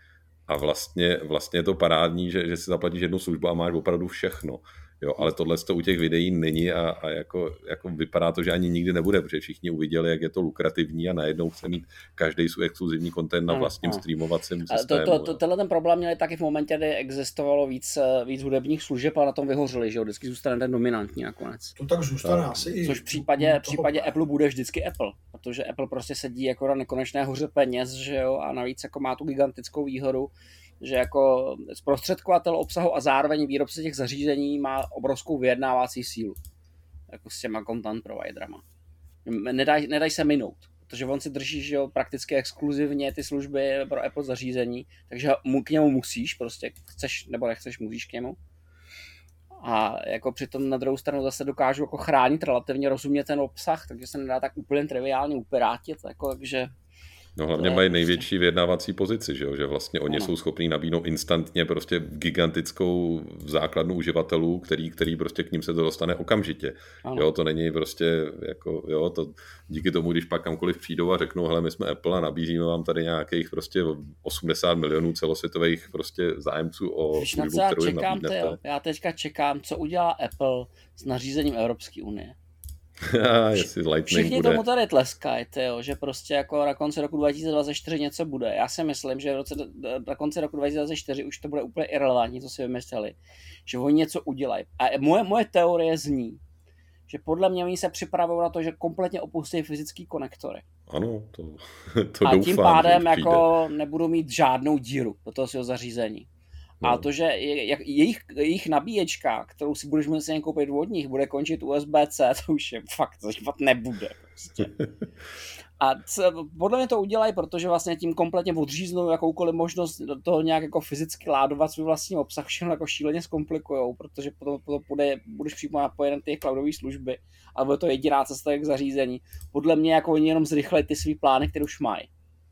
A vlastně, vlastně je to parádní, že, že si zaplatíš jednu službu a máš opravdu všechno. Jo, ale tohle to u těch videí není a, a jako, jako, vypadá to, že ani nikdy nebude, protože všichni uviděli, jak je to lukrativní a najednou chce mít každý svůj exkluzivní content na vlastním no, streamovacím systému. To, to, to, tenhle ten problém měli taky v momentě, kdy existovalo víc, víc hudebních služeb a na tom vyhořeli, že jo, vždycky zůstane ten dominantní nakonec. To tak zůstane tak. asi Což v případě, v případě Apple bude vždycky Apple, protože Apple prostě sedí jako na nekonečné hoře peněz, že jo, a navíc jako má tu gigantickou výhodu, že jako zprostředkovatel obsahu a zároveň výrobce těch zařízení má obrovskou vyjednávací sílu. Jako s těma content providerama. Nedaj, nedaj se minout, protože on si drží že jo, prakticky exkluzivně ty služby pro Apple zařízení, takže k němu musíš, prostě chceš nebo nechceš, musíš k němu. A jako přitom na druhou stranu zase dokážu jako chránit relativně rozumně ten obsah, takže se nedá tak úplně triviálně upirátit, jako, takže No hlavně mají prostě- největší vyjednávací pozici, že, jo? že vlastně oni ano. jsou schopní nabídnout instantně prostě gigantickou základnu uživatelů, který, který prostě k ním se to dostane okamžitě. Ano. Jo, to není prostě jako, jo, to díky tomu, když pak kamkoliv přijdou a řeknou, hele, my jsme Apple a nabízíme vám tady nějakých prostě 80 milionů celosvětových prostě zájemců o Víš, službu, kterou čekám, te, Já teďka čekám, co udělá Apple s nařízením Evropské unie. <laughs> Všichni bude. tomu tady tleskají, tyjo, že prostě jako na konci roku 2024 něco bude. Já si myslím, že roce, na konci roku 2024 už to bude úplně irrelevantní, co si vymysleli. Že oni něco udělají. A moje, moje teorie zní, že podle mě oni se připravují na to, že kompletně opustí fyzický konektory. Ano, to, <laughs> to A doufám, tím pádem jako nebudou mít žádnou díru do toho svého zařízení. No. A to, že jejich, jejich nabíječka, kterou si budeš muset koupit od nich, bude končit USB-C, <laughs> to už je fakt, to fakt nebude. Prostě. <laughs> A co, podle mě to udělají, protože vlastně tím kompletně odříznou jakoukoliv možnost do toho nějak jako fyzicky ládovat svůj vlastní obsah, všechno jako šíleně zkomplikujou, protože potom, potom bude, budeš přímo napojen na ty cloudové služby, ale bude to jediná cesta k zařízení. Podle mě jako oni jenom zrychlej ty svý plány, které už mají.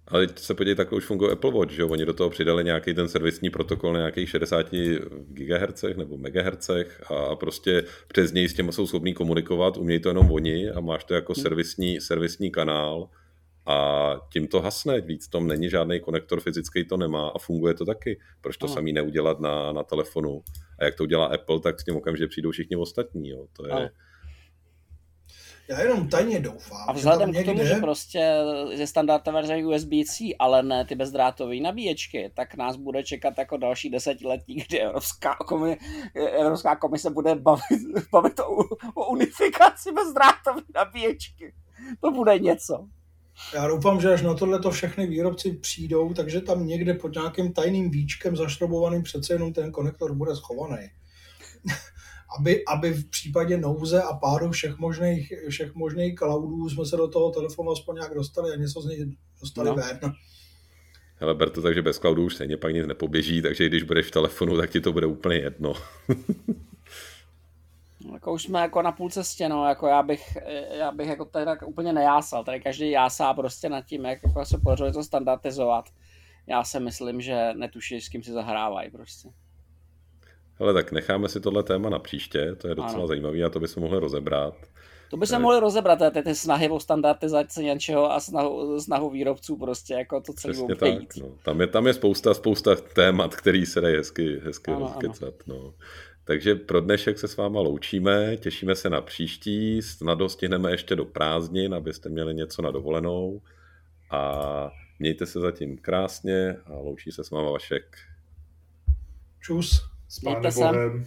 Ale teď se podívej, takhle už funguje Apple Watch, že Oni do toho přidali nějaký ten servisní protokol na nějakých 60 GHz nebo MHz a prostě přes něj s těma jsou schopní komunikovat, umějí to jenom oni a máš to jako hmm. servisní, servisní kanál a tím to hasne, víc tom není žádný konektor fyzický, to nemá a funguje to taky. Proč to samý neudělat na, na telefonu? A jak to udělá Apple, tak s tím okamžitě přijdou všichni ostatní. Jo. To je, já jenom tajně doufám. A vzhledem že k tomu, někde... že prostě je standardové verze USB-C, ale ne ty bezdrátové nabíječky, tak nás bude čekat jako další desetiletí, kdy Evropská, komise, Evropská komise bude bavit, <laughs> bavit o, o unifikaci bezdrátové nabíječky. To bude něco. Já doufám, že až na tohle to všechny výrobci přijdou, takže tam někde pod nějakým tajným víčkem zašrobovaným přece jenom ten konektor bude schovaný aby, aby v případě nouze a pádu všech možných, všech možných cloudů jsme se do toho telefonu aspoň nějak dostali a něco z něj dostali no. ven. Hele, ber to tak, že bez cloudu už stejně pak nic nepoběží, takže když budeš v telefonu, tak ti to bude úplně jedno. <laughs> jako už jsme jako na půl cestě, no, jako já bych, já bych jako tady tak úplně nejásal, tady každý jásá prostě nad tím, jak jako se podařilo to standardizovat. Já si myslím, že netuší, s kým si zahrávají prostě. Ale tak necháme si tohle téma na příště, to je docela ano. zajímavé a to bychom mohli rozebrat. To by se mohli rozebrat, ty, ty snahy o standardizaci něčeho a snahu, snahu výrobců prostě, jako to celé Přesně tak, no. tam, je, tam je spousta, spousta témat, který se dají hezky, hezky ano, rozkecat, ano. no. Takže pro dnešek se s váma loučíme, těšíme se na příští, snad dostihneme ještě do prázdnin, abyste měli něco na dovolenou a mějte se zatím krásně a loučí se s váma Vašek. Čus. Spannende Woche.